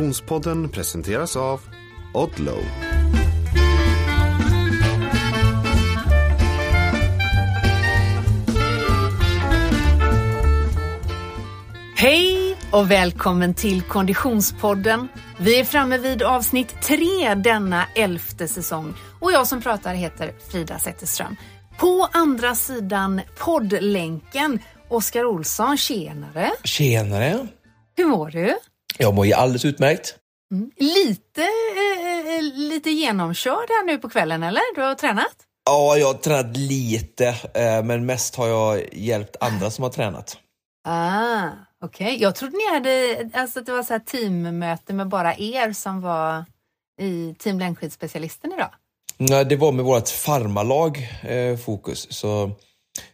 Konditionspodden presenteras av Odlow. Hej och välkommen till Konditionspodden. Vi är framme vid avsnitt tre denna elfte säsong och jag som pratar heter Frida Zetterström. På andra sidan poddlänken, Oskar Olsson, tjenare. Tjenare! Hur mår du? Jag mår ju alldeles utmärkt. Mm. Lite, eh, eh, lite genomkörd här nu på kvällen, eller? Du har tränat? Ja, jag har tränat lite, eh, men mest har jag hjälpt andra som har tränat. Ah, Okej, okay. jag trodde ni hade, alltså att det var så här teammöte med bara er som var i Team Längdskidspecialisten idag. Nej, det var med vårt farmalag eh, fokus. Så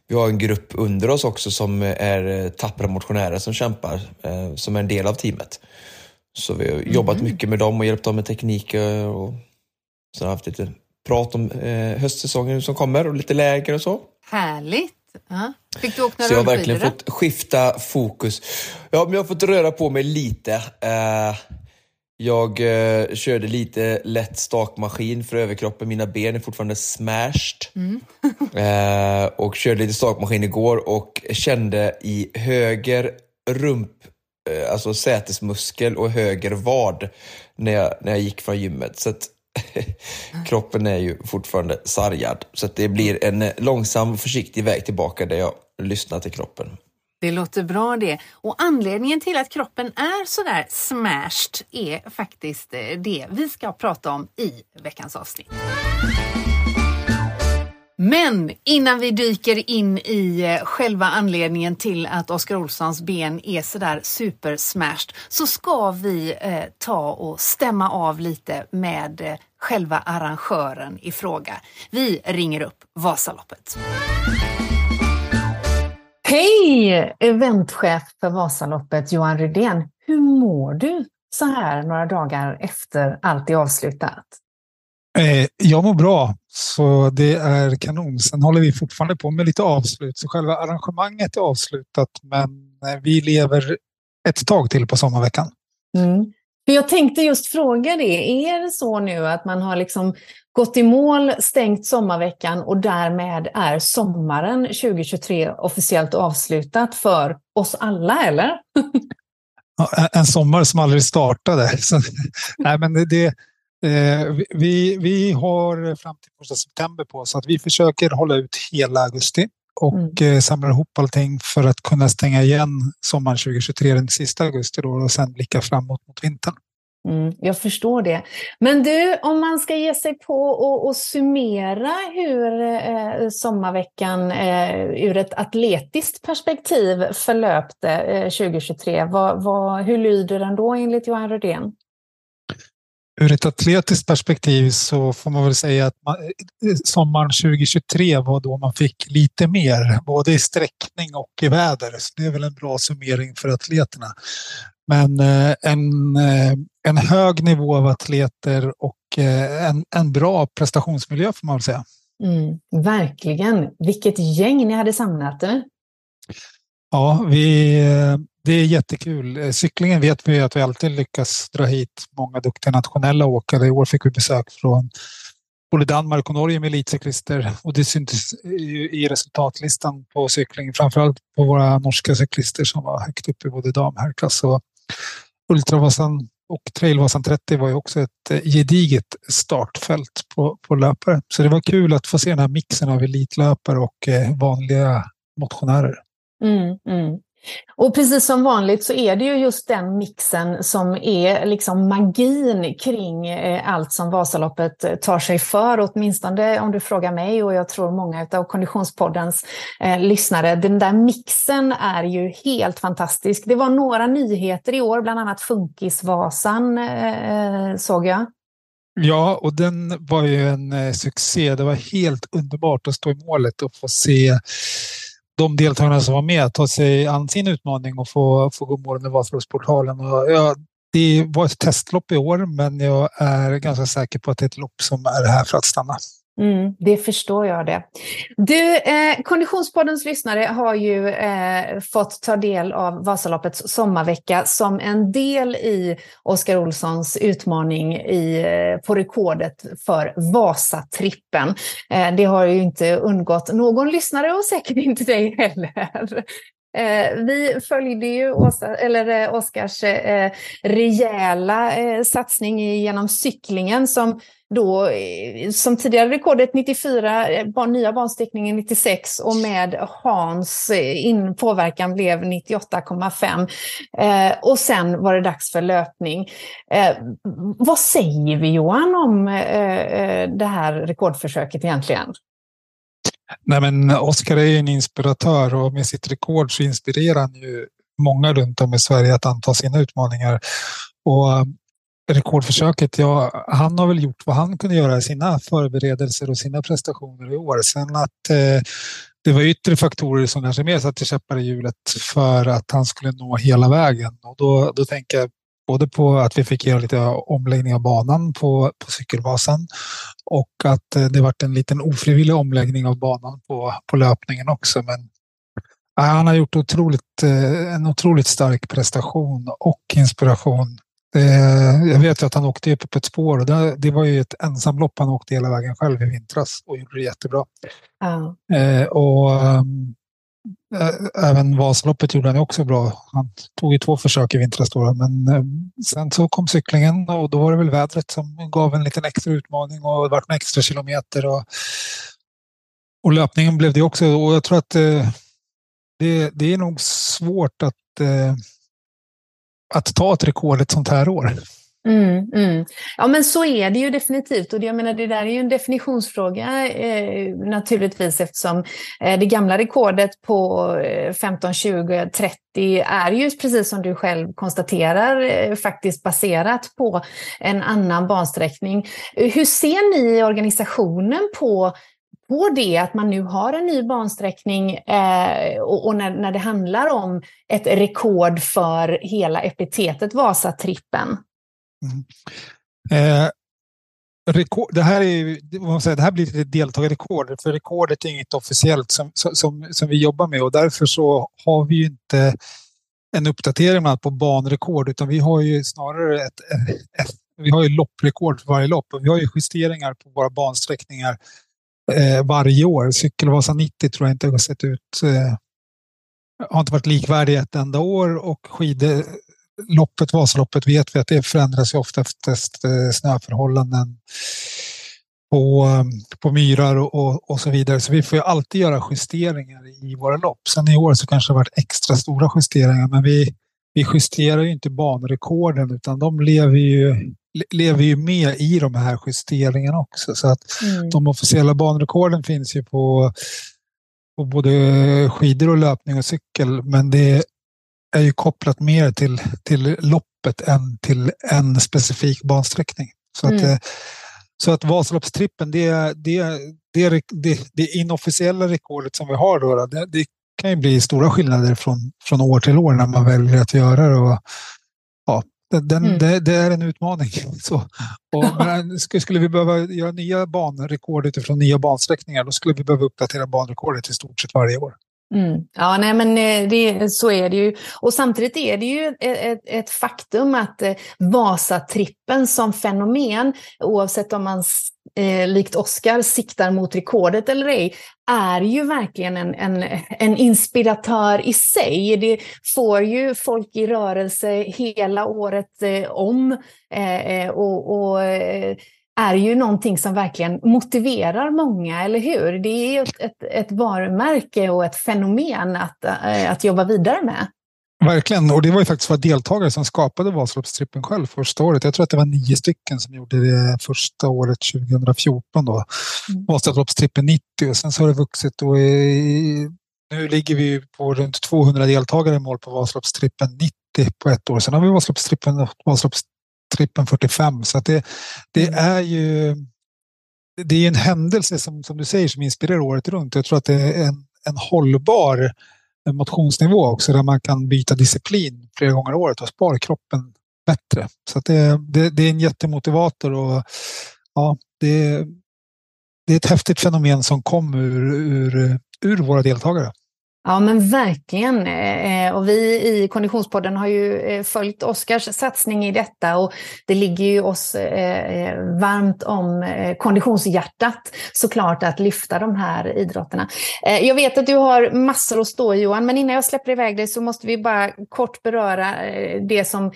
vi har en grupp under oss också som är tappra motionärer som kämpar, eh, som är en del av teamet. Så vi har jobbat mm. mycket med dem och hjälpt dem med tekniker och sen har haft lite prat om eh, höstsäsongen som kommer och lite läger och så. Härligt! Ja. Fick du åka några Så jag har verkligen fått skifta fokus. Ja, men jag har fått röra på mig lite. Eh, jag eh, körde lite lätt stakmaskin för överkroppen. Mina ben är fortfarande smashed. Mm. eh, och körde lite stakmaskin igår och kände i höger rump, Eh, alltså sätesmuskel och höger vad när jag, när jag gick från gymmet. Så att, kroppen är ju fortfarande sargad. Så det blir en långsam försiktig väg tillbaka där jag lyssnar till kroppen. Det låter bra det. Och anledningen till att kroppen är sådär smashed är faktiskt eh, det vi ska prata om i veckans avsnitt. Men innan vi dyker in i eh, själva anledningen till att Oskar Olssons ben är sådär supersmashed så ska vi eh, ta och stämma av lite med eh, själva arrangören i fråga. Vi ringer upp Vasaloppet. Hej! Eventchef för Vasaloppet Johan Rydén. Hur mår du så här några dagar efter allt är avslutat? Eh, jag mår bra, så det är kanon. Sen håller vi fortfarande på med lite avslut, så själva arrangemanget är avslutat, men eh, vi lever ett tag till på sommarveckan. Mm. Jag tänkte just fråga det. Är det så nu att man har liksom gått i mål, stängt sommarveckan och därmed är sommaren 2023 officiellt avslutat för oss alla, eller? en sommar som aldrig startade. Så, nej, men det, vi, vi har fram till första september på oss att vi försöker hålla ut hela augusti och mm. Eh, samlar ihop allting för att kunna stänga igen sommaren 2023 den sista augusti då, och sen blicka framåt mot vintern. Mm, jag förstår det. Men du, om man ska ge sig på och, och summera hur eh, sommarveckan eh, ur ett atletiskt perspektiv förlöpte eh, 2023, vad, vad, hur lyder den då enligt Johan Rödén? Ur ett atletiskt perspektiv så får man väl säga att man, eh, sommaren 2023 var då man fick lite mer, både i sträckning och i väder. Så det är väl en bra summering för atleterna. Men eh, en, eh, en hög nivå av atleter och en, en bra prestationsmiljö får man väl säga. Mm, verkligen. Vilket gäng ni hade samlat. Ja, vi, det är jättekul. Eh, cyklingen vet vi att vi alltid lyckas dra hit många duktiga nationella åkare. I år fick vi besök från både Danmark och Norge med elitcyklister och det syntes i resultatlistan på cykling, framförallt på våra norska cyklister som var högt upp i både dam och. Ultravasan och Trailvasan 30 var ju också ett eh, gediget startfält på, på löpare. Så det var kul att få se den här mixen av elitlöpare och eh, vanliga motionärer. Mm, mm. Och precis som vanligt så är det ju just den mixen som är liksom magin kring eh, allt som Vasaloppet eh, tar sig för, åtminstone om du frågar mig och jag tror många av Konditionspoddens eh, lyssnare. Den där mixen är ju helt fantastisk. Det var några nyheter i år, bland annat Funkisvasan eh, eh såg jag. Ja, och den var ju en succé. Det var helt underbart att stå i målet och få se de deltagarna som var med ta sig an sin utmaning och få, få gå mål under Vasaloppsportalen. Ja, det var ett testlopp i år, men jag är ganska säker på att det är ett lopp som är här för att stanna. Mm, det förstår jag det. Du, eh, Konditionspoddens lyssnare har ju eh, fått ta del av Vasaloppets sommarvecka som en del i Oskar Olssons utmaning i, eh, på rekordet för Vasatrippen. Eh, det har ju inte undgått någon lyssnare och säkert inte dig heller. Eh, vi följde ju Åsa, eller, eh, Oskars eh, rejäla eh, satsning genom cyklingen som då, eh, som tidigare rekordet 94, eh, nya bansträckningen 96 och med Hans eh, in, påverkan blev 98,5. Eh, och sen var det dags för löpning. Eh, vad säger vi Johan om eh, eh det här rekordförsöket egentligen? Nej, men Oskar är ju en inspiratör och med sitt rekord så inspirerar han ju många runt om i Sverige att anta sina utmaningar. Och eh, rekordförsöket, ja, han har väl gjort vad han kunde göra i sina förberedelser och sina prestationer i år. Sen att eh, det var yttre faktorer som kanske mer satte käppar i hjulet för att han skulle nå hela vägen. Och då, då tänker jag både på att vi fick göra lite omläggning av banan på, på cykelbasen och att eh, det varit en liten ofrivillig omläggning av banan på, på löpningen också. Men han har gjort otroligt, eh, en otroligt stark prestation och inspiration. Jag vet ju att han åkte upp på ett spår och det, det var ju ett ensamlopp han åkte hela vägen själv i vintras och gjorde det jättebra. Ja. Eh, och ehm, Eh, även Vasaloppet gjorde han också bra. Han tog ju två försök i vintras då, men eh, sen så kom cyklingen och då var det väl vädret som gav en liten extra utmaning och det vart en extra kilometer. Och, och löpningen blev det också och jag tror att eh, det, det är nog svårt att, att ta ett rekord ett sånt här år. Mm, mm. Ja men så är det ju definitivt och det, jag menar, det där är ju en definitionsfråga eh, naturligtvis eftersom eh, det gamla rekordet på eh, 15, 20, 30 är ju precis som du själv konstaterar eh, faktiskt baserat på en annan bansträckning. Hur ser ni i organisationen på på det att man nu har en ny bansträckning eh, och, och när, när det handlar om ett rekord för hela epitetet Vasatrippen? Mm. Eh, rekord, det, här är, man säger, det här blir ett deltagarrekord, för rekordet är inget officiellt som, som, som vi jobbar med och därför så har vi ju inte en uppdatering på banrekord utan vi har ju snarare ett, ett, vi har ju lopprekord för varje lopp och vi har ju justeringar på våra bansträckningar eh, varje år. Cykelvasa 90 tror jag inte har sett ut eh, har inte varit likvärdig ett enda år och skidor, loppet, Vasaloppet, vet vi att det förändras ju ofta efter snöförhållanden på, på myrar och, och, och, så vidare. Så vi får ju alltid göra justeringar i våra lopp. Sen i år så kanske det varit extra stora justeringar, men vi, vi justerar ju inte banrekorden utan de lever ju, lever ju med i de här justeringarna också. Så att mm. de officiella banrekorden finns ju på, på både skidor och löpning och cykel, men det är ju kopplat mer till, till loppet än till en specifik bansträckning. Så mm. att, så att Vasaloppstrippen, det, det, det, det, det inofficiella rekordet som vi har då, det, det, kan ju bli stora skillnader från, från år till år när man väljer att göra det. Och, ja, den, mm. det, det, är en utmaning. Så, och, men, skulle vi behöva göra nya banrekord utifrån nya bansträckningar, då skulle vi behöva uppdatera banrekordet i stort sett varje år. Mm. Ja, nej, men eh, det, så är det ju. Och samtidigt är det ju ett, ett faktum att eh, Vasatrippen som fenomen, oavsett om man eh, likt Oscar siktar mot rekordet eller ej, är ju verkligen en, en, en inspiratör i sig. Det får ju folk i rörelse hela året eh, om. Eh, eh och, och är ju någonting som verkligen motiverar många, eller hur? Det är ett, ett, ett varumärke och ett fenomen att, äh, att jobba vidare med. Verkligen, och det var ju faktiskt våra deltagare som skapade Vasaloppstrippen själv första året. Jag tror att det var nio stycken som gjorde det första året 2014 då. Mm. Vasaloppstrippen 90 och sen så har det vuxit och i, nu ligger vi på runt 200 deltagare i mål på Vasaloppstrippen 90 på ett år. Sen har vi Vasaloppstrippen och Vasalopps trippen 45. Så det, det mm. är ju det är en händelse som, som du säger som inspirerar året runt. Jag tror att det är en, en hållbar motionsnivå också där man kan byta disciplin flera gånger om året och spara kroppen bättre. Så det, det, det, är en jättemotivator och ja, det, det är ett häftigt fenomen som kom ur, ur, ur våra deltagare. Ja, men verkligen. Eh, eh, och vi i Konditionspodden har ju eh, följt Oskars satsning i detta och det ligger ju oss varmt om konditionshjärtat såklart att lyfta de här idrotterna. Jag vet att du har massor att stå i Johan, men innan jag släpper iväg dig så måste vi bara kort beröra det som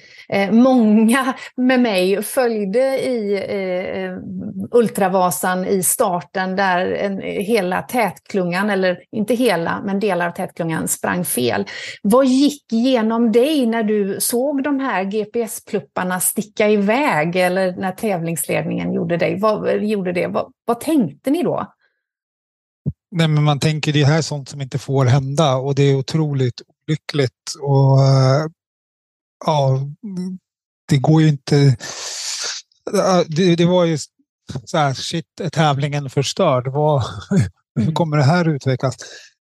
många med mig följde i Ultravasan i starten där hela tätklungan, eller inte hela, men delar av tätklungan sprang fel. Vad gick genom dig när du såg de här GPS-plupparna sticka iväg eller när tävlingsledningen gjorde, dig? Vad, gjorde det? Vad, vad tänkte ni då? Nej, men man tänker det här är sånt som inte får hända och det är otroligt olyckligt. Och, ja, det går ju inte... Det, det var ju så här, shit, är tävlingen förstörd? Vad, hur mm. kommer det här utvecklas?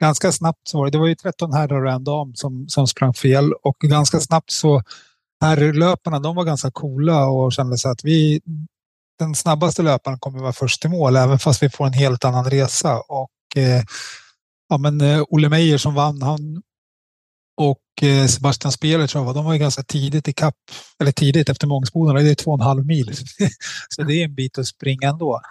Ganska snabbt så var det, det var ju 13 herrar och en dam som, som sprang fel och ganska snabbt så herrlöparna, de var ganska coola och kände sig att vi, den snabbaste löparen kommer vara först i mål även fast vi får en helt annan resa. Och eh, ja, men eh, Olle Meijer som vann, han och eh, Sebastian Speler tror jag de var ju ganska tidigt i kapp, eller tidigt efter Mångsbodarna, det är två och en halv mil. så det är en bit att springa ändå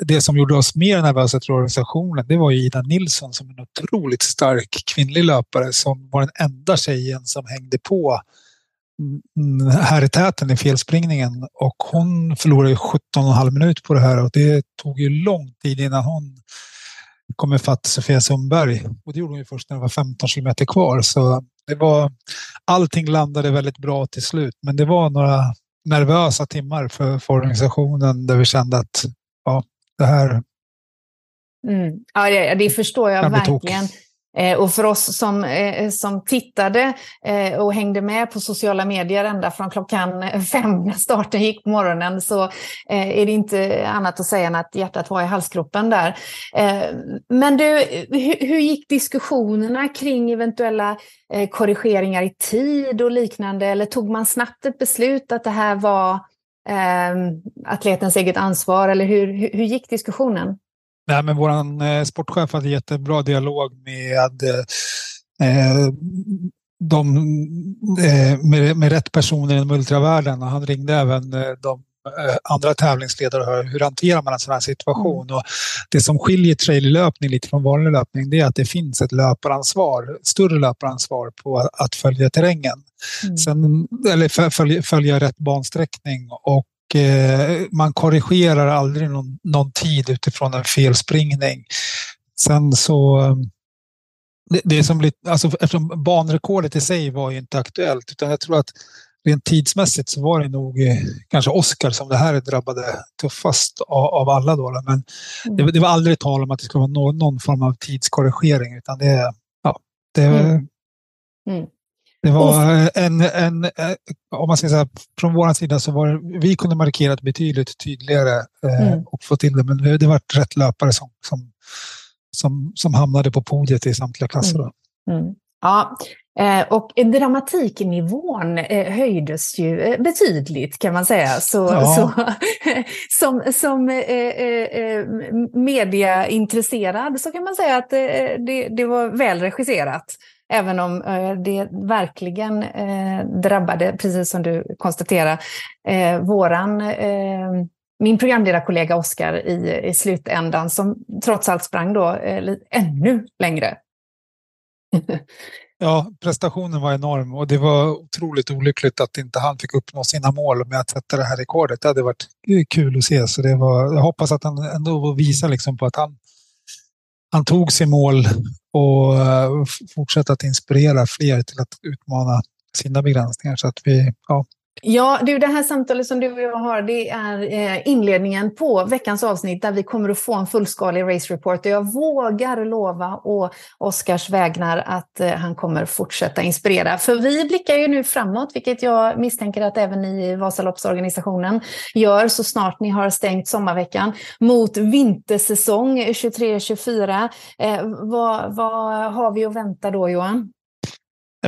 det som gjorde oss mer nervösa till organisationen, det var ju Ida Nilsson som en otroligt stark kvinnlig löpare som var den enda tjejen som hängde på här i täten i felspringningen. Och hon förlorade 17,5 minut på det här och det tog ju lång tid innan hon kom ifatt Sofia Sundberg. Och det gjorde hon ju först när det var 15 kilometer kvar. Så det var allting landade väldigt bra till slut. Men det var några nervösa timmar för, för organisationen där vi kände att ja, det här. Mm. Ja, det, det förstår jag verkligen. Eh, och för oss som, eh, som tittade eh, och hängde med på sociala medier ända från klockan fem när starten gick på morgonen så är det inte annat att säga än att hjärtat var i halsgropen där. Men du, hur, gick diskussionerna kring eventuella korrigeringar i tid och liknande? Eller tog man snabbt ett beslut att det här var atletens eget ansvar? Eller hur, hur, gick diskussionen? Nej, men vår eh, sportchef hade jättebra dialog med eh, de, eh, med, med rätt personer inom ultravärlden och han ringde även eh, de eh, andra tävlingsledare och hur hanterar man en sån här situation. Mm. Och det som skiljer traillöpning lite från vanlig löpning det är att det finns ett löparansvar, större löparansvar på att följa terrängen. Mm. Sen, eller följa, följa rätt bansträckning och eh, man korrigerar aldrig någon, någon, tid utifrån en felspringning. Sen så det, det är som lite, alltså eftersom banrekordet i sig var ju inte aktuellt utan jag tror att rent tidsmässigt så var det nog eh, kanske Oskar som det här drabbade tuffast av, av alla. Då, men mm. det, det, var aldrig tal om att det skulle vara någon, någon form av tidskorrigering utan det, ja, det, mm. Mm. Det var en, en, eh, om man ska säga från vår sida så var det, vi kunde markera betydligt tydligare eh, mm. och få till det, men det var rätt löpare som, som, som, som hamnade på podiet i samtliga klasser. Mm. Mm. Ja, eh, och dramatiknivån höjdes ju betydligt kan man säga. Så, ja. så som som mediaintresserad så kan man säga att det, det var väl regisserat. Även om eh, det verkligen eh, drabbade, precis som du konstaterar, eh, våran min programledarkollega Oskar i, i slutändan som trots allt sprang då ännu längre. ja, prestationen var enorm och det var otroligt olyckligt att inte han fick uppnå sina mål med att sätta det här rekordet. Det hade varit kul att se. Så det var, jag hoppas att han ändå visar liksom på att han, han tog sig mål och eh, fortsätta att inspirera fler till att utmana sina begränsningar. Så att vi, ja, Ja, du, det här samtalet som du och jag har, det är eh, inledningen på veckans avsnitt där vi kommer att få en fullskalig race report. Och jag vågar lova å Oskars vägnar att eh, han kommer fortsätta inspirera. För vi blickar ju nu framåt, vilket jag misstänker att även ni i Vasaloppsorganisationen gör så snart ni har stängt sommarveckan, mot vintersäsong 23-24. Eh, vad, vad har vi att vänta då, Johan?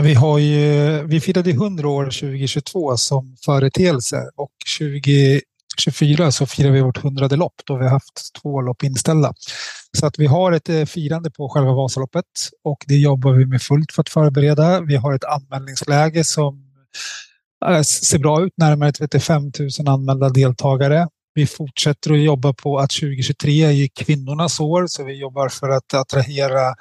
Vi, har ju, vi firade 100 år 2022 som företeelse och 20, 2024 så firar vi vårt hundrade lopp då vi har haft två lopp inställda. Så att vi har ett eh, firande på själva Vasaloppet och det jobbar vi med fullt för att förbereda. Vi har ett anmälningsläge som eh, ser bra ut, närmare 35 000 anmälda deltagare. Vi fortsätter att jobba på att 2023 är kvinnornas år så vi jobbar för att attrahera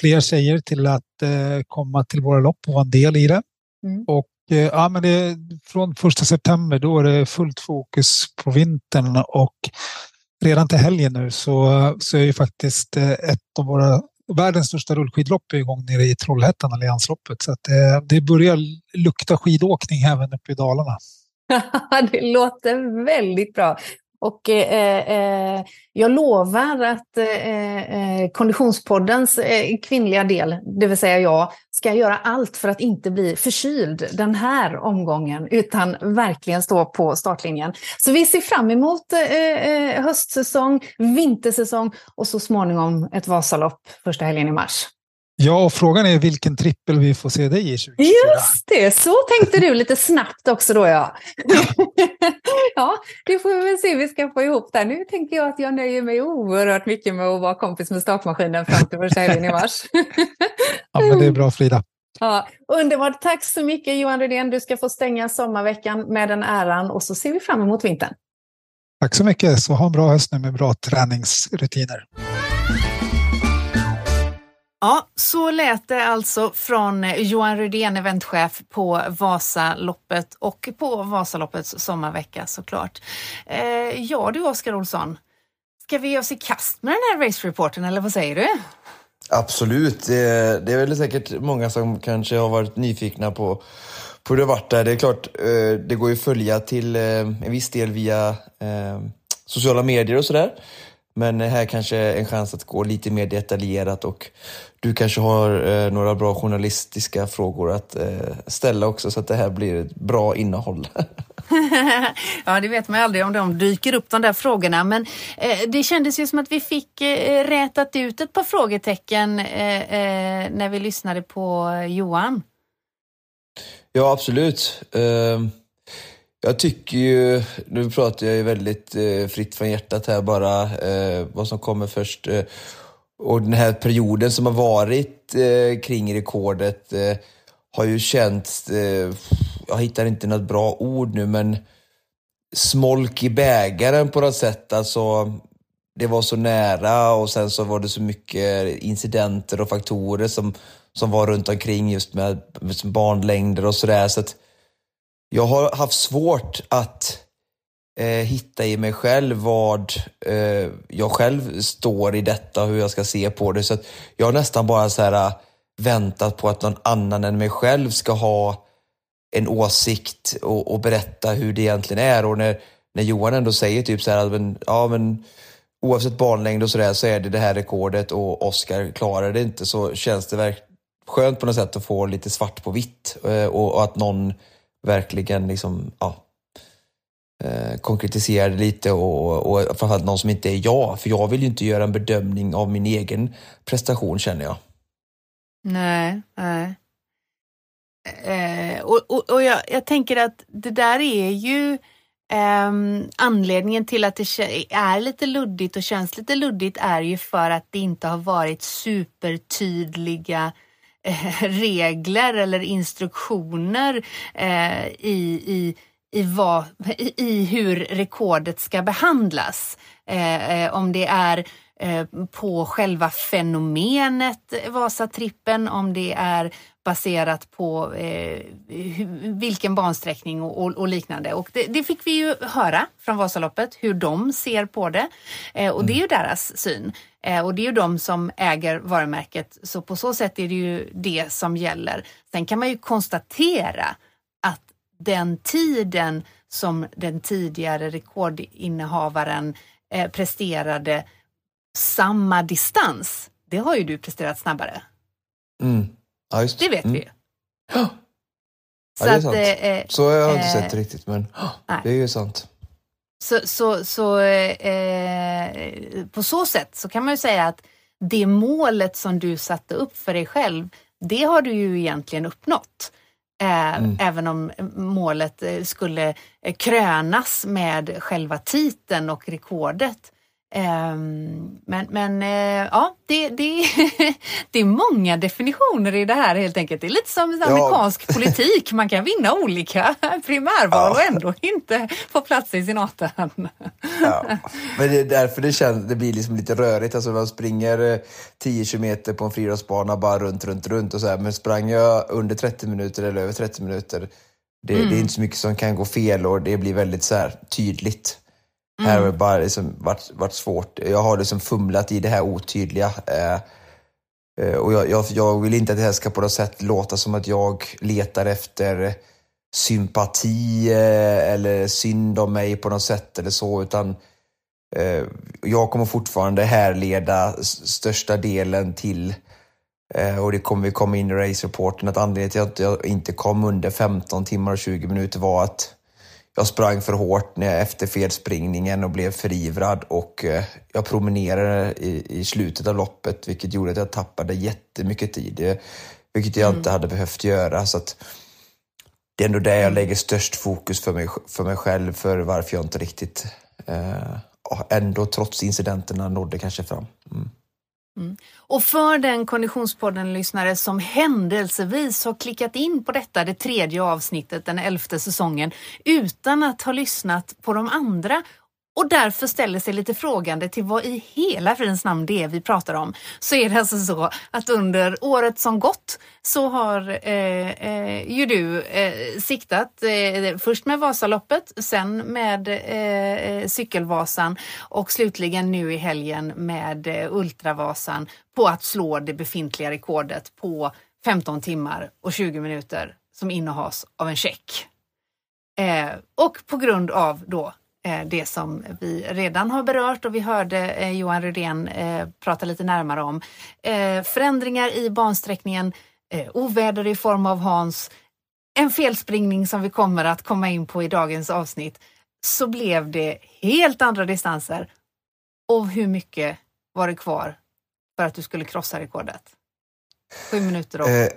fler tjejer till att eh, komma till våra lopp och vara en del i det. Mm. Och eh, ja, men det, från första september då är det fullt fokus på vintern och redan till helgen nu så, så är ju faktiskt eh, ett av våra världens största rullskidlopp igång nere i Trollhättan, Alliansloppet. Så det, det börjar lukta skidåkning även uppe i Dalarna. det låter väldigt bra. Och eh, eh, jag lovar att eh, eh, Konditionspoddens eh, kvinnliga del, det vill säga jag, ska göra allt för att inte bli förkyld den här omgången, utan verkligen stå på startlinjen. Så vi ser fram emot eh, eh höstsäsong, vintersäsong och så småningom ett Vasalopp första helgen i mars. Ja, och frågan är vilken trippel vi får se dig i 2024. Just det, så tänkte du lite snabbt också då ja. ja, det får vi väl se vi ska få ihop där. Nu tänker jag att jag nöjer mig oerhört mycket med att vara kompis med stakmaskinen fram till första helgen i mars. ja, men det är bra Frida. Ja, underbart. Tack så mycket Johan Rydén. Du ska få stänga sommarveckan med den äran och så ser vi fram emot vintern. Tack så mycket. Så ha en bra höst nu med bra träningsrutiner. Ja, så lät det alltså från Johan Rydén, eventchef på Vasaloppet och på Vasaloppets sommarvecka såklart. Eh, ja du Oskar Olsson, ska vi ge oss i kast med den här race-reporten eller vad säger du? Absolut, det är, det är väl säkert många som kanske har varit nyfikna på, hur det varit där. Det är klart, eh, det går ju att följa till eh, en viss del via eh, sociala medier och sådär. Men här kanske en chans att gå lite mer detaljerat och du kanske har eh, några bra journalistiska frågor att eh, ställa också så att det här blir ett bra innehåll. ja, det vet man aldrig om de dyker upp de där frågorna. Men eh, det kändes ju som att vi fick eh, rätat ut ett par frågetecken eh, eh, när vi lyssnade på Johan. Ja, absolut. Jag tycker ju, nu pratar jag ju väldigt eh, fritt från hjärtat här bara, eh, vad som kommer först. Eh, och den här perioden som har varit eh, kring rekordet eh, har ju känts, eh, jag hittar inte något bra ord nu, men smolk i bägaren på något sätt. Alltså, det var så nära och sen så var det så mycket incidenter och faktorer som, som var runt omkring just med, med barnlängder och sådär. Så att jag har haft svårt att eh, hitta i mig själv vad eh, jag själv står i detta och hur jag ska se på det. Så jag har nästan bara så här, eh, väntat på att någon annan än mig själv ska ha en åsikt och, och berätta hur det egentligen är. Och när, när Johan ändå säger typ så här, men, ja men oavsett banlängd och sådär så är det det här rekordet och Oscar klarar det inte så känns det verkligen skönt på något sätt att få lite svart på vitt eh, och, och att någon verkligen liksom, ja, eh, konkretisera det lite och, och framförallt någon som inte är jag. För jag vill ju inte göra en bedömning av min egen prestation känner jag. Nej, nej. Eh, och och, och jag, jag, tänker att det där är ju eh, anledningen till att det är lite luddigt och känns lite luddigt är ju för att det inte har varit supertydliga Eh, regler eller instruktioner eh, i, i, i, vad, i hur rekordet ska behandlas. Eh, eh om det är eh, på själva fenomenet Vasatrippen, om det är baserat på eh, vilken bansträckning och, och, och liknande. Och det, det, fick vi ju höra från Vasaloppet, hur de ser på det. Eh, och det är ju deras syn. Eh, och det är ju de som äger varumärket, så på så sätt är det ju det som gäller. Sen kan man ju konstatera att den tiden som den tidigare rekordinnehavaren eh, presterade samma distans, det har ju du presterat snabbare. Mm. Ja, just. Det vet mm. vi ju. Ja, så det är sant. Att, eh, så jag har inte eh, sett riktigt, men nej. det är ju sant. Så, så, så eh, på så sätt så kan man ju säga att det målet som du satte upp för dig själv, det har du ju egentligen uppnått. Eh, mm. Även om målet eh, skulle eh, krönas med själva titeln och rekordet. Ehm, men, men ja, det, det, det är många definitioner i det här helt enkelt. Det är lite som amerikansk ja. politik. Man kan vinna olika primärval ja. och ändå inte få plats i senaten. Ja. Men det är därför det, känns, det blir liksom lite rörigt. Alltså man springer 10 kilometer på en friidrottsbana bara runt, runt, runt och så här. Men sprang jag under 30 minuter eller över 30 minuter, det, mm. det är inte så mycket som kan gå fel och det blir väldigt så tydligt. Mm. Här har det bara liksom varit, varit svårt. Jag har liksom fumlat i det här otydliga. Eh, eh, och jag, jag, jag, vill inte att det här ska på något sätt låta som att jag letar efter sympati eh, eller synd om mig på något sätt eller så, utan eh, jag kommer fortfarande härleda största delen till eh, och det kommer vi komma in i race-reporten, att anledningen till att jag inte kom under 15 timmar och 20 minuter var att jag sprang för hårt när jag efter felspringningen och blev förivrad och eh, jag promenerade i, i slutet av loppet vilket gjorde att jag tappade jättemycket tid. Vilket jag mm. inte hade behövt göra. Så att det är ändå där jag mm. lägger störst fokus för mig, för mig själv för varför jag inte riktigt eh, ändå trots incidenterna nådde kanske fram. Mm. Mm. Och för den Konditionspodden-lyssnare som händelsevis har klickat in på detta, det tredje avsnittet, den elfte säsongen, utan att ha lyssnat på de andra och därför ställer sig lite frågande till vad i hela fridens namn det är vi pratar om, så är det alltså så att under året som gått så har eh, eh, ju du eh, siktat eh, först med Vasaloppet, sen med eh, eh Cykelvasan och slutligen nu i helgen med eh, Ultravasan på att slå det befintliga rekordet på 15 timmar och 20 minuter som innehas av en check. Eh, och på grund av då det som vi redan har berört och vi hörde eh, Johan Rydén eh, prata lite närmare om. Förändringar i bansträckningen, oväder i form av Hans, en felspringning som vi kommer att komma in på i dagens avsnitt, så blev det helt andra distanser. Och hur mycket var det kvar för att du skulle krossa rekordet? Sju minuter och... Eh,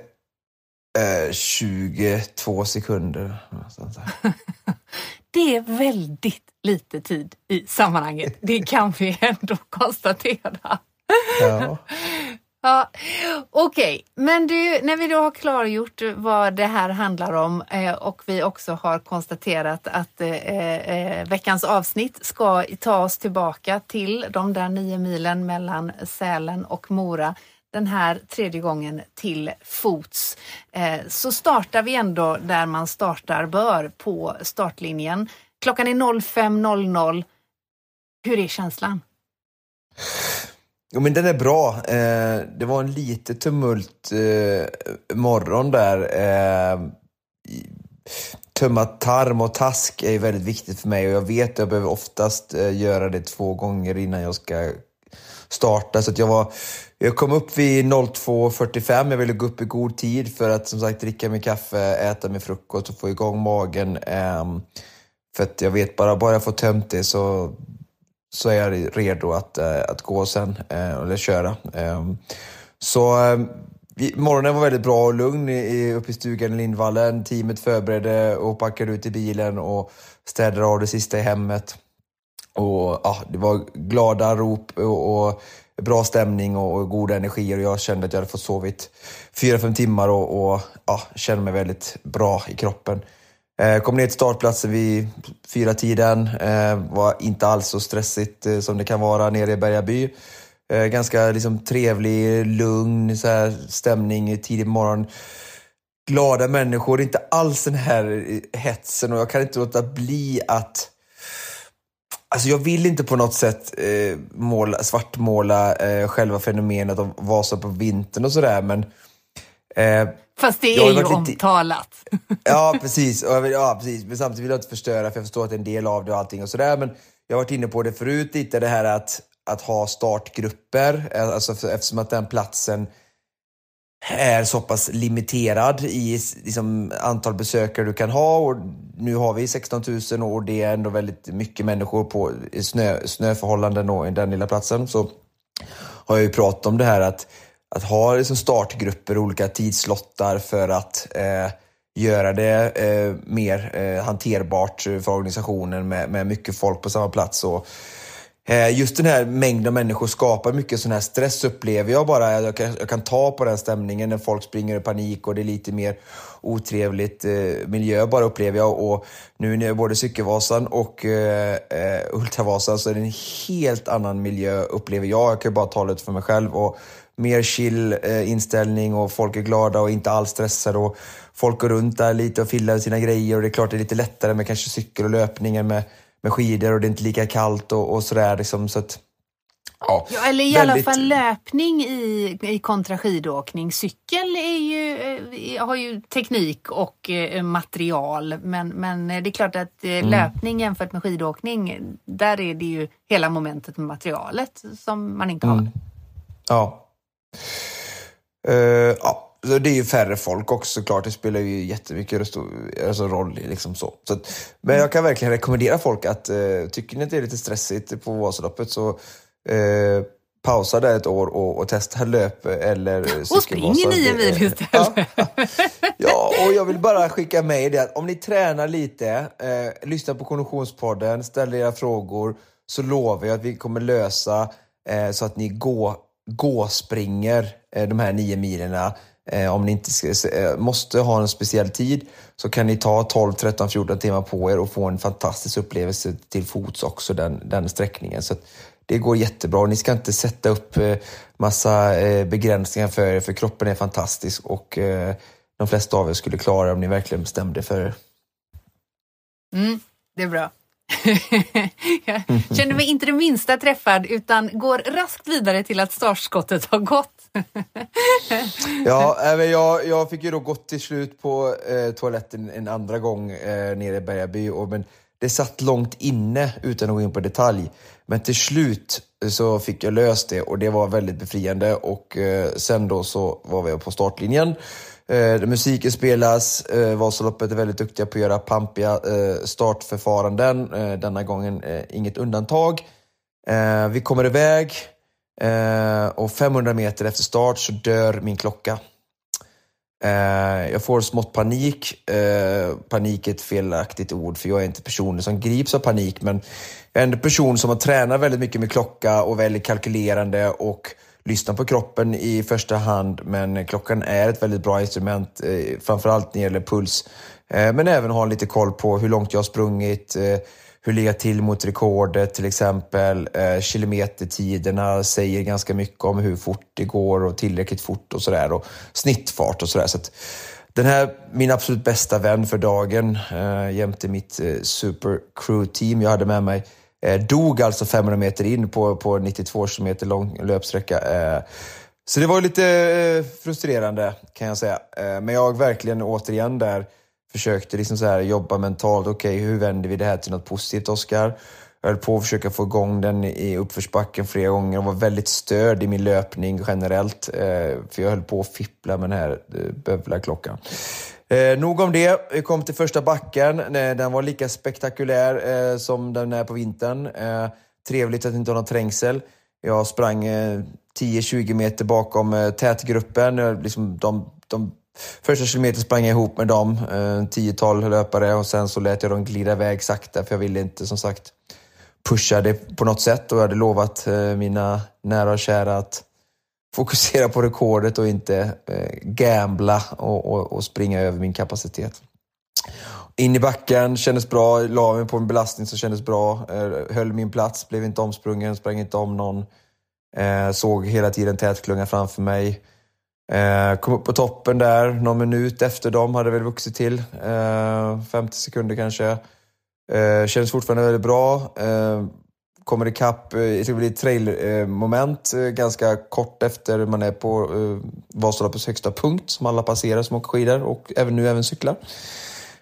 eh, 22 sekunder. det är väldigt lite tid i sammanhanget. Det kan vi ändå konstatera. Ja. Ja, Okej, okay. men du, när vi då har klargjort vad det här handlar om eh, och vi också har konstaterat att eh, eh, veckans avsnitt ska ta oss tillbaka till de där nio milen mellan Sälen och Mora den här tredje gången till fots eh, så startar vi ändå där man startar bör på startlinjen. Klockan är 05.00. Hur är känslan? Jo, men den är bra. Eh, det var en lite tumult eh, morgon där. Eh, tömma tarm och task är väldigt viktigt för mig och jag vet att jag behöver oftast eh, göra det två gånger innan jag ska starta. Så jag, var, jag kom upp vid 02.45. Jag ville gå upp i god tid för att som sagt dricka min kaffe, äta min frukost och få igång magen. Um, för att jag vet bara, bara jag får tömt det så, så är jag redo att, uh, att gå sen, uh, eller köra. Um, så um, morgonen var väldigt bra och lugn i, uppe i stugan i Lindvallen. Teamet förberedde och packade ut i bilen och städade av det sista i hemmet. Och ja, Det var glada rop och, och bra stämning och, och goda energier och jag kände att jag hade fått sovit fyra fem timmar och, och ja, kände mig väldigt bra i kroppen. Eh, kom ner till startplatsen vid fyra tiden. Eh, var inte alls så stressigt eh, som det kan vara nere i Bergaby. Eh, ganska liksom, trevlig, lugn så här, stämning tidig morgon. Glada människor, inte alls den här eh, hetsen och jag kan inte låta bli att Alltså jag vill inte på något sätt eh, måla, svartmåla eh, själva fenomenet av Vasa på vintern och sådär, men... Eh, Fast det är ju lite... omtalat. Ja, precis. ja, precis. Men samtidigt vill jag inte förstöra, för jag förstår att det är en del av det och allting och sådär, men jag har varit inne på det förut lite, det här att, att ha startgrupper, eh, alltså eftersom att den platsen är så pass limiterad i liksom, antal besökare du kan ha. Och nu har vi 16 000 och det är ändå väldigt mycket människor på snö, snöförhållanden och i den lilla platsen. Så har jag ju pratat om det här att, att ha liksom startgrupper, olika tidslottar för att eh, göra det eh, mer eh, hanterbart för organisationen med, med mycket folk på samma plats. Och, Eh, just den här mängden människor skapar mycket sån här stress upplever jag bara. Jag kan, jag kan ta på den stämningen när folk springer i panik och det är lite mer otrevligt eh, miljö bara upplever jag. Och nu när jag är både Cykelvasan och eh, eh Ultravasan så är det en helt annan miljö upplever jag. Jag kan bara tala ut för mig själv. Och mer chill eh, inställning och folk är glada och inte alls stressade. Och folk går runt där lite och fillar sina grejer och det är klart det är lite lättare med kanske cykel och löpning än med, med skidor och det är inte lika kallt och, och sådär. Liksom, så att, Ja, ja, eller i väldigt... alla fall löpning i, i kontra skidåkning. Cykel är ju, eh, har ju teknik och eh, material men, men det är klart att eh, mm. löpning jämfört med skidåkning, där är det ju hela momentet med materialet som man inte har. Mm. Ja. Uh, ja. Det är ju färre folk också såklart. Det spelar ju jättemycket alltså, roll. Liksom så. så att, men jag kan verkligen rekommendera folk att, uh, tycker ni att det är lite stressigt på Vasaloppet så eh, pausa där ett år och, och testa löp eller cykelvasa. Och springer nio mil istället. Ja, ja, och jag vill bara skicka med det att om ni tränar lite, eh, lyssnar på Konditionspodden, ställer era frågor, så lovar jag att vi kommer lösa eh, så att ni gå, gå springer eh, de här nio milerna. Eh, om ni inte ska, eh, måste ha en speciell tid så kan ni ta 12, 13, 14 timmar på er och få en fantastisk upplevelse till fots också den, den sträckningen. Så det går jättebra. Ni ska inte sätta upp eh, massa begränsningar för er, för kroppen är fantastisk och de flesta av er skulle klara om ni verkligen bestämde för er. Mm, det är bra. jag känner mig inte det minsta träffad utan går raskt vidare till att startskottet har gått. ja, även jag, jag fick ju då gått till slut på eh, toaletten en andra gång eh, nere i Bergaby. Och, men det satt långt inne utan att gå in på detalj. Men till slut eh, så fick jag löst det och det var väldigt befriande och eh, sen då så var vi på startlinjen. Eh, musiken spelas, eh, Vasaloppet är väldigt duktiga på att göra pampiga eh, startförfaranden. Eh, denna gången eh, inget undantag. Eh, vi kommer iväg eh, och 500 meter efter start så dör min klocka. Eh, jag får smått panik. Eh, panik är ett felaktigt ord för jag är inte personen som grips av panik men jag är en person som har tränat väldigt mycket med klocka och väldigt kalkylerande och lyssnar på kroppen i första hand men klockan är ett väldigt bra instrument eh, framförallt när det gäller puls. Eh, men även ha lite koll på hur långt jag har sprungit, eh, hur ligga till mot rekordet till exempel? Eh, kilometertiderna säger ganska mycket om hur fort det går och tillräckligt fort och sådär. Och snittfart och sådär. Så den här, min absolut bästa vän för dagen eh, jämte mitt eh, super crew team jag hade med mig eh, dog alltså 500 meter in på, på 92 km lång löpsträcka. Eh, så det var lite eh, frustrerande kan jag säga. Eh, men jag verkligen återigen där försökte liksom så här jobba mentalt. Okej, okay, hur vänder vi det här till något positivt, Oskar? Jag höll på att försöka få igång den i uppförsbacken flera gånger och var väldigt störd i min löpning generellt. Eh, för jag höll på att fippla med den här eh, bövlarklockan. Eh, nog om det. Vi kom till första backen. Den var lika spektakulär eh, som den är på vintern. Eh, trevligt att inte ha någon trängsel. Jag sprang eh, 10-20 meter bakom eh, tätgruppen. Liksom de, de Första kilometern sprang jag ihop med dem, eh, tiotal löpare och sen så lät jag dem glida iväg sakta för jag ville inte som sagt pusha det på något sätt och jag hade lovat eh, mina nära och kära att fokusera på rekordet och inte eh, gambla och, och, och springa över min kapacitet. In i backen, kändes bra, la mig på en belastning som kändes bra, eh, höll min plats, blev inte omsprungen, sprang inte om någon. Eh, såg hela tiden tätklunga framför mig. Eh, kom upp på toppen där, någon minut efter dem hade väl vuxit till. Eh, 50 sekunder kanske. Eh, kändes fortfarande väldigt bra. Eh, kommer ikapp, eh, det blir ett trail-moment eh, ganska kort efter man är på eh, Vasaloppets högsta punkt som alla passerar som åker skidor och även nu även cyklar.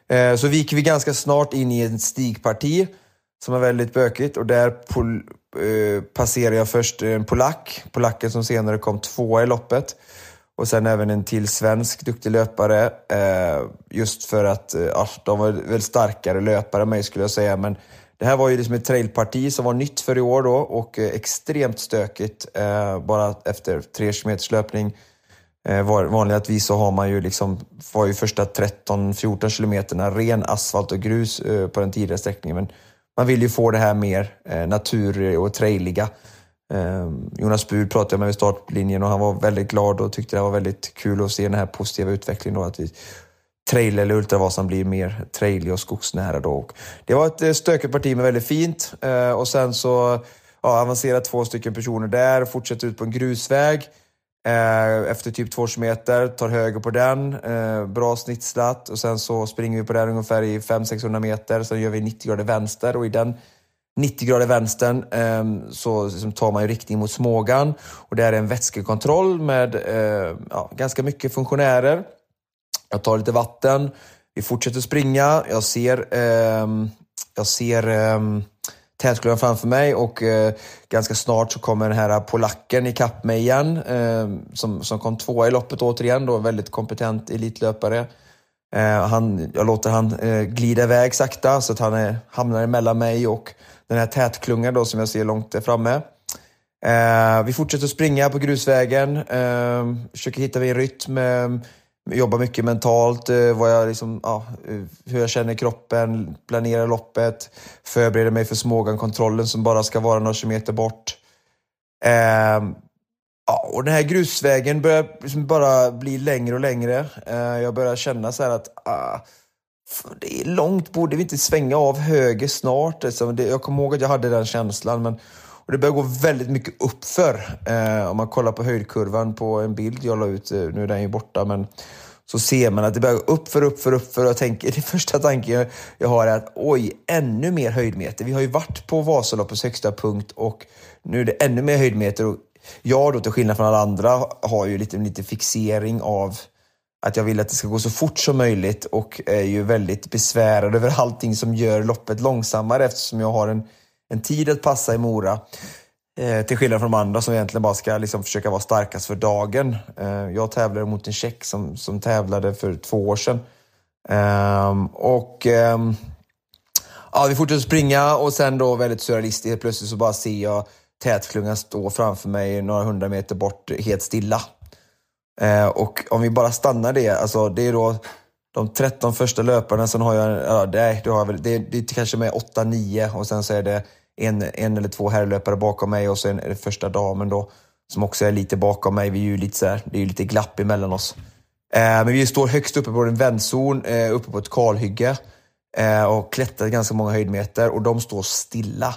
Eh, så viker vi ganska snart in i en stigparti som är väldigt bökigt och där pol, eh, passerar jag först en polack, polacken som senare kom tvåa i loppet. Och sen även en till svensk duktig löpare. Eh, just för att eh, de var väl starkare löpare än mig skulle jag säga. Men det här var ju liksom ett trailparti som var nytt för i år då och eh, extremt stökigt. Eh, bara efter tre kilometers löpning. Eh, vanligtvis så har man ju liksom, var ju första 13-14 kilometerna ren asfalt och grus eh, på den tidigare sträckningen. Men man vill ju få det här mer eh, natur och trailiga. Ehm, Jonas Bud pratade jag med vid startlinjen och han var väldigt glad och tyckte det var väldigt kul att se den här positiva utvecklingen. Då, att vi, trail eller ultravasan blir mer trailig och skogsnära. Då. Och det var ett eh, stökigt parti men väldigt fint. Ehm, och sen så ja, avancerar två stycken personer där, fortsätter ut på en grusväg. Eh, efter typ två kilometer, tar höger på den, eh, bra snittslatt och sen så springer vi på den ungefär i 500-600 meter. Sen gör vi 90 grader vänster och i den 90 grader vänstern eh, så liksom tar man ju riktning mot Smågan och det är en vätskekontroll med eh, ja, ganska mycket funktionärer. Jag tar lite vatten, vi fortsätter springa, jag ser, eh, jag ser eh, tätklubban framför mig och eh, ganska snart så kommer den här polacken ikapp mig igen. Eh, som, som kom tvåa i loppet återigen, då, väldigt kompetent elitlöpare. Eh, han, jag låter han eh, glida iväg sakta så att han är, hamnar emellan mig och den här tätklungan då som jag ser långt där framme. Eh, vi fortsätter springa på grusvägen, eh, försöker hitta min rytm eh, jobbar mycket mentalt, eh, vad jag liksom, ja, eh, hur jag känner kroppen, planerar loppet, förbereder mig för Smågan-kontrollen som bara ska vara några kilometer bort. Eh, ja, och den här grusvägen börjar liksom bara bli längre och längre. Eh, jag börjar känna så att ah, det är långt, borde vi inte svänga av höger snart? Alltså, det, jag kommer ihåg att jag hade den känslan, men och det börjar gå väldigt mycket uppför. Eh, om man kollar på höjdkurvan på en bild jag la ut, eh, nu är den ju borta, men så ser man att det börjar gå uppför, uppför, uppför. Och jag tänker, det första tanken jag har är att oj, ännu mer höjdmeter. Vi har ju varit på Vasaloppets högsta punkt och nu är det ännu mer höjdmeter. Och jag då, till skillnad från alla andra, har ju lite, lite fixering av att jag vill att det ska gå så fort som möjligt och är ju väldigt besvärad över allting som gör loppet långsammare eftersom jag har en en tid att passa i Mora. Eh, till skillnad från de andra som egentligen bara ska liksom försöka vara starkast för dagen. Eh, jag tävlade mot en tjeck som, som tävlade för två år sedan. Eh, och ehm, ja, Vi fortsätter springa och sen då väldigt surrealistiskt plötsligt så bara ser jag tätklungan stå framför mig några hundra meter bort helt stilla. Eh, och om vi bara stannar det, alltså det är då de 13 första löparna, sen har jag, ja, det, det, har jag det, det är kanske med 8-9 och sen så är det en, en eller två herrlöpare bakom mig och sen är det första damen då som också är lite bakom mig. Vi är ju lite så här, det är ju lite glapp emellan oss. Eh, men vi står högst uppe på en vändzon, eh, uppe på ett kalhygge eh, och klättrar ganska många höjdmeter och de står stilla.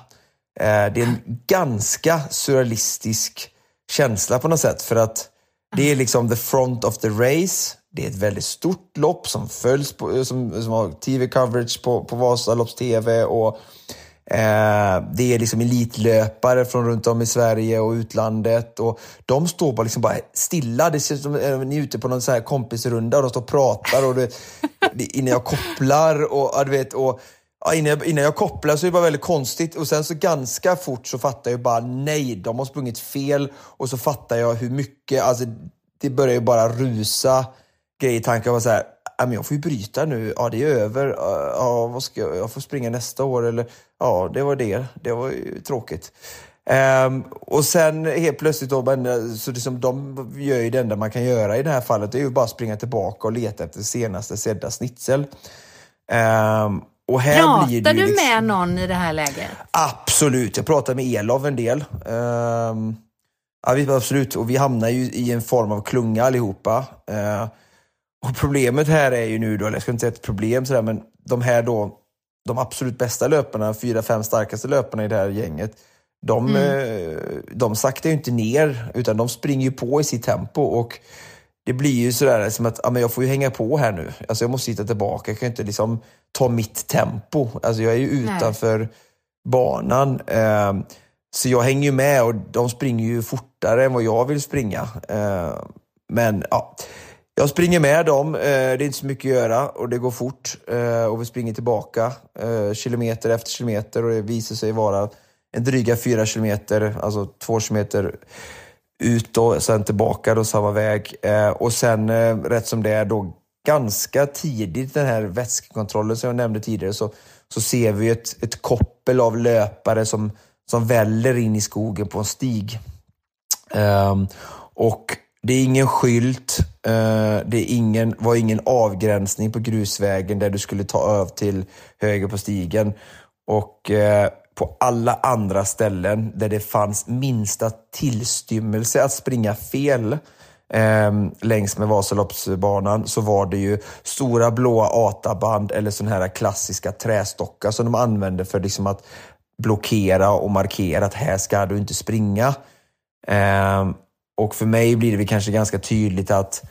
Eh, det är en ganska surrealistisk känsla på något sätt för att det är liksom the front of the race det är ett väldigt stort lopp som följs på, eh, som, som har TV-coverage på, på Vasalopps TV. Och, eh, det är liksom elitlöpare från runt om i Sverige och utlandet. Och de står bara, liksom bara stilla. Det ser ut som att ni är ute på någon så här kompisrunda och de står och pratar. Och det, innan jag kopplar och, ja, du vet, och Ja, innan, jag, innan jag kopplar så är det bara väldigt konstigt och sen så ganska fort så fattar jag bara nej, de har sprungit fel och så fattar jag hur mycket, alltså det börjar ju bara rusa grejer i tanken. var så här, jag får ju bryta nu. Ja, det är över. Ja, vad ska jag, jag får springa nästa år. Eller, ja, det var det. Det var ju tråkigt. Um, och sen helt plötsligt då, men, så liksom, de gör ju det enda man kan göra i det här fallet. Det är ju bara att springa tillbaka och leta efter senaste sedda snitsel. Um, och här Pratar blir du liksom... med någon i det här läget? Absolut. Jag pratar med Elov en del. Um, ja, absolut. Och vi hamnar ju i en form av klunga allihopa. Uh, och problemet här är ju nu då, eller jag ska inte säga ett problem sådär, men de här då, de absolut bästa löparna, fyra, fem starkaste löparna i det här gänget, de, mm. Eh, de saktar ju inte ner, utan de springer ju på i sitt tempo. Och det blir ju sådär som att ja, men jag får ju hänga på här nu. Alltså jag måste hitta tillbaka, jag kan inte liksom ta mitt tempo. Alltså jag är ju utanför Nej. banan. Eh, så jag hänger ju med och de springer ju fortare än vad jag vill springa. Eh, men ja, jag springer med dem, eh, det är inte så mycket att göra och det går fort. Eh, och vi springer tillbaka eh, kilometer efter kilometer och det visar sig vara en dryga fyra kilometer, alltså två kilometer ut och sen tillbaka då samma väg. Eh, och sen eh, rätt som det är då ganska tidigt den här vätskekontrollen som jag nämnde tidigare så, så ser vi ett, ett koppel av löpare som, som väller in i skogen på en stig. Eh, och det är ingen skylt, eh, det är ingen, var ingen avgränsning på grusvägen där du skulle ta över till höger på stigen. Och på alla andra ställen där det fanns minsta tillstymmelse att springa fel eh, längs med Vasaloppsbanan så var det ju stora blåa ATA-band eller sådana här klassiska trästockar som de använde för liksom att blockera och markera att här ska du inte springa. Eh, och för mig blir det kanske ganska tydligt att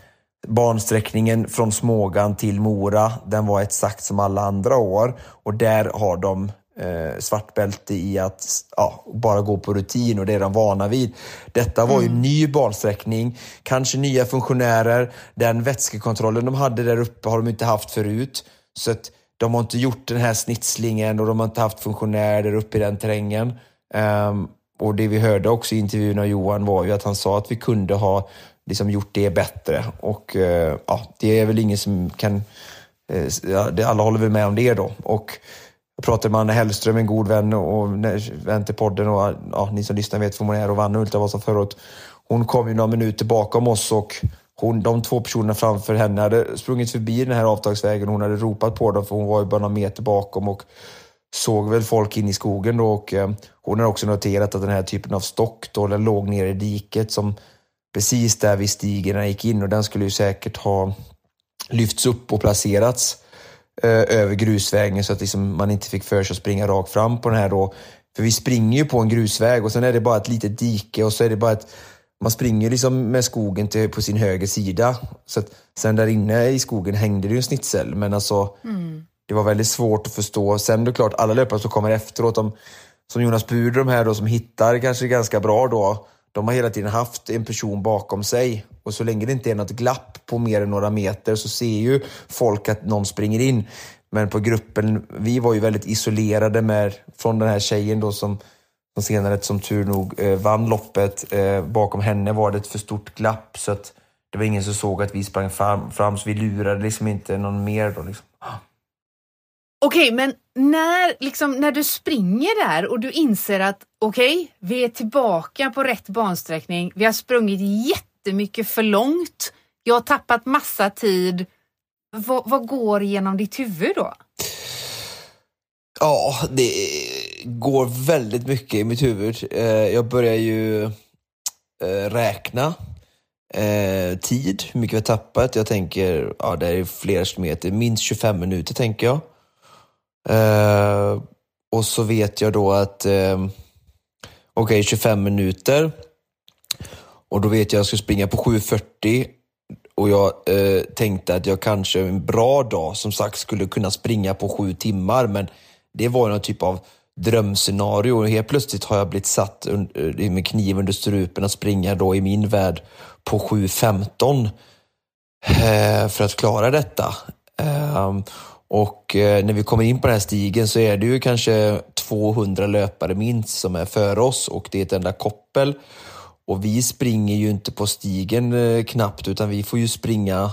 bansträckningen från Smågan till Mora, den var exakt som alla andra år. Och där har de eh, svartbälte i att ja, bara gå på rutin och det är de vana vid. Detta var ju mm. ny bansträckning, kanske nya funktionärer. Den vätskekontrollen de hade där uppe har de inte haft förut. Så att de har inte gjort den här snitslingen och de har inte haft funktionärer där uppe i den terrängen. Um, och det vi hörde också i intervjun av Johan var ju att han sa att vi kunde ha liksom gjort det bättre. Och uh, ja, det är väl ingen som kan... Uh, alla håller väl med om det då. Och jag pratade med Anna Hellström, en god vän och vän till podden och ja, ni som lyssnar vet vem hon är och vann Ultravasan förut. Hon kom ju några minuter bakom oss och hon, de två personerna framför henne hade sprungit förbi den här avtagsvägen. Hon hade ropat på dem för hon var ju bara några meter bakom och såg väl folk in i skogen då och eh, hon har också noterat att den här typen av stock då, den låg nere i diket som precis där vid stigen gick in och den skulle ju säkert ha lyfts upp och placerats eh, Eh, över grusvägen så att liksom man inte fick för sig att springa rakt fram på den här då. För vi springer ju på en grusväg och sen är det bara ett litet dike och så är det bara ett man springer liksom med skogen till, på sin höger sida. Så att, sen där inne i skogen hängde det ju en snitsel, men alltså mm. det var väldigt svårt att förstå. Sen är klart, alla löpare som kommer efteråt, de, som Jonas Bur, de här då, som hittar kanske ganska bra då, de har hela tiden haft en person bakom sig. Och så länge det inte är något glapp på mer än några meter så ser ju folk att någon springer in. Men på gruppen, vi var ju väldigt isolerade med, från den här tjejen då som som senare som tur nog eh, vann loppet. Eh, bakom henne var det ett för stort glapp så att det var ingen som såg att vi sprang fram, fram så vi lurade liksom inte någon mer. Då, liksom. Okej, men när, liksom, när du springer där och du inser att okej, okay, vi är tillbaka på rätt bansträckning. Vi har sprungit jättemycket för långt. Jag har tappat massa tid. V vad går genom ditt huvud då? Ja, det går väldigt mycket i mitt huvud. Eh, jag börjar ju eh, räkna eh, tid, hur mycket vi har tappat. Jag tänker, ja det är flera kilometer, minst 25 minuter tänker jag. Och så vet jag då att, okej okay, 25 minuter. Och då vet jag att jag ska springa på 7.40 och jag eh, tänkte att jag kanske en bra dag som sagt skulle kunna springa på sju timmar men det var någon typ av drömscenario. Och helt plötsligt har jag blivit satt eh, med kniv under strupen att springa då i min värld på 7.15 eh, för att klara detta. Ehm, eh, och när vi kommer in på den här stigen så är det ju kanske 200 löpare minst som är före oss och det är ett enda koppel. Och vi springer ju inte på stigen eh, knappt utan vi får ju springa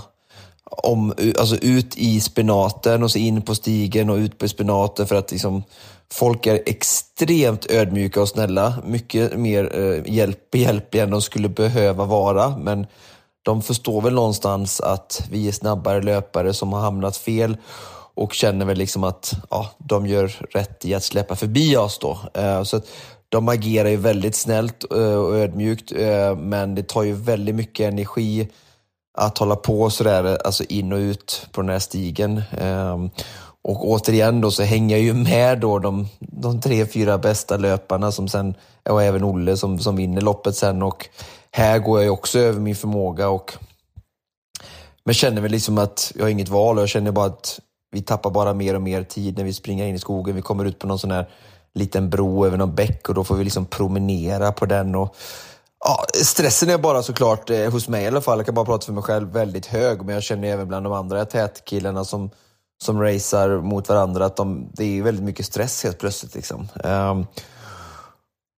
om, alltså ut i spenaten och så in på stigen och ut på spenaten för att liksom, folk är extremt ödmjuka och snälla. Mycket mer eh, hjälp, behjälpliga än de skulle behöva vara. Men de förstår väl någonstans att vi är snabbare löpare som har hamnat fel och känner väl liksom att ja, de gör rätt i att släppa förbi oss då. Eh, så att de agerar ju väldigt snällt eh, och ödmjukt eh, men det tar ju väldigt mycket energi att hålla på sådär, alltså in och ut på den här stigen. Ehm, och återigen då så hänger jag ju med då de, de tre, fyra bästa löparna som sen, och även Olle som, som vinner loppet sen och här går jag ju också över min förmåga och men känner väl liksom att jag har inget val och jag känner bara att vi tappar bara mer och mer tid när vi springer in i skogen. Vi kommer ut på någon sån här liten bro över någon bäck och då får vi liksom promenera på den och Ja, stressen är bara såklart, eh, hos mig i alla fall, jag kan bara prata för mig själv, väldigt hög. Men jag känner även bland de andra tätkillarna som, som racear mot varandra att de, det är väldigt mycket stress helt plötsligt. Liksom. Um,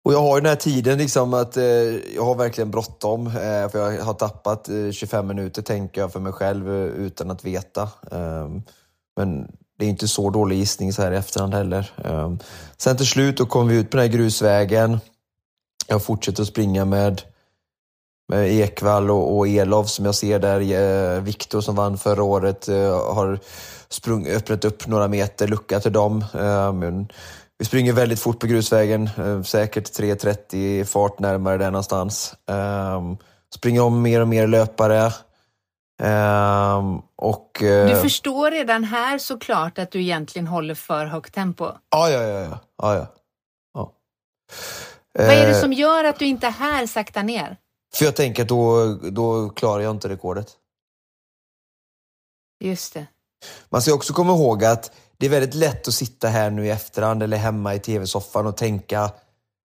och jag har ju den här tiden liksom att eh, jag har verkligen bråttom. Eh, för jag har tappat eh, 25 minuter tänker jag för mig själv eh, utan att veta. Um, men det är inte så dålig gissning så här i efterhand heller. Ehm, sen till slut då kom vi ut på den här grusvägen. Jag fortsätter att springa med med Ekvall och, och Elov som jag ser där. Eh, Viktor som vann förra året eh, har sprung, öppnat upp några meter lucka till dem. Ehm, men vi springer väldigt fort på grusvägen, ehm, säkert 3.30 fart närmare där någonstans. Springer om mer och mer löpare. Um, och, uh, du förstår redan här såklart att du egentligen håller för högt tempo? Ja, ja, ja. ja, ja, ja. Vad är det som gör att du inte här saktar ner? För jag tänker att då, då klarar jag inte rekordet. Just det. Man ska också komma ihåg att det är väldigt lätt att sitta här nu i efterhand eller hemma i tv-soffan och tänka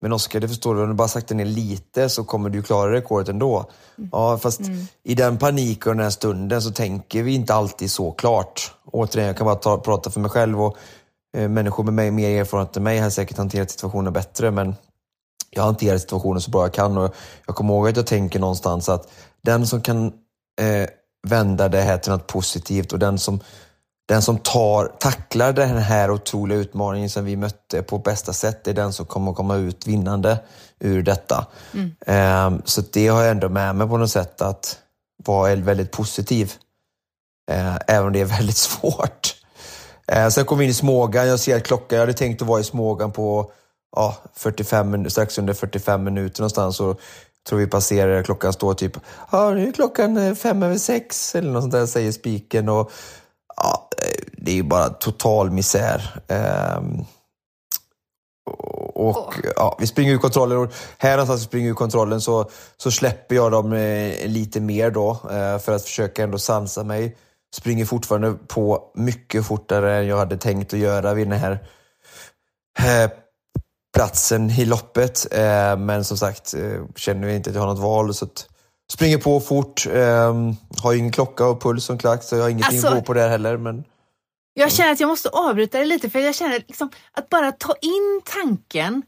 men Oskar, det förstår du, om du bara saktar ner lite så kommer du klara rekordet ändå. Mm. Ja, fast mm. i den paniken och den här stunden så tänker vi inte alltid så klart. Återigen, jag kan bara ta, prata för mig själv och eh, människor med mig, mer erfarenhet än mig har säkert hanterat situationen bättre, men jag hanterar situationen så bra jag kan och jag kommer ihåg att jag tänker någonstans att den som kan eh, vända det här till något positivt och den som den som tar, tacklar den här otroliga utmaningen som vi mötte på bästa sätt är den som kommer komma ut vinnande ur detta. Mm. Um, så det har jag ändå med mig på något sätt att vara väldigt positiv. Uh, även om det är väldigt svårt. Uh, sen kom vi in i Smågan, jag ser att klockan, jag hade tänkt att vara i Smågan på uh, 45, strax under 45 minuter någonstans. Och tror vi passerar, klockan står typ, ja nu är klockan eh, fem över sex eller något sånt där säger spiken. Och ja, det är ju bara total misär. Um, och oh. ja, vi springer ur kontrollen och här någonstans vi springer ur kontrollen så, så släpper jag dem eh, lite mer då eh, för att försöka ändå sansa mig. Springer fortfarande på mycket fortare än jag hade tänkt att göra vid den här eh, platsen i loppet. Eh, men som sagt, eh, känner jag inte att jag har något val så att Springer på fort, eh, har ingen klocka och puls som klack så jag har ingenting alltså, att gå på där heller. Men... Jag känner att jag måste avbryta det lite för jag känner liksom att bara ta in tanken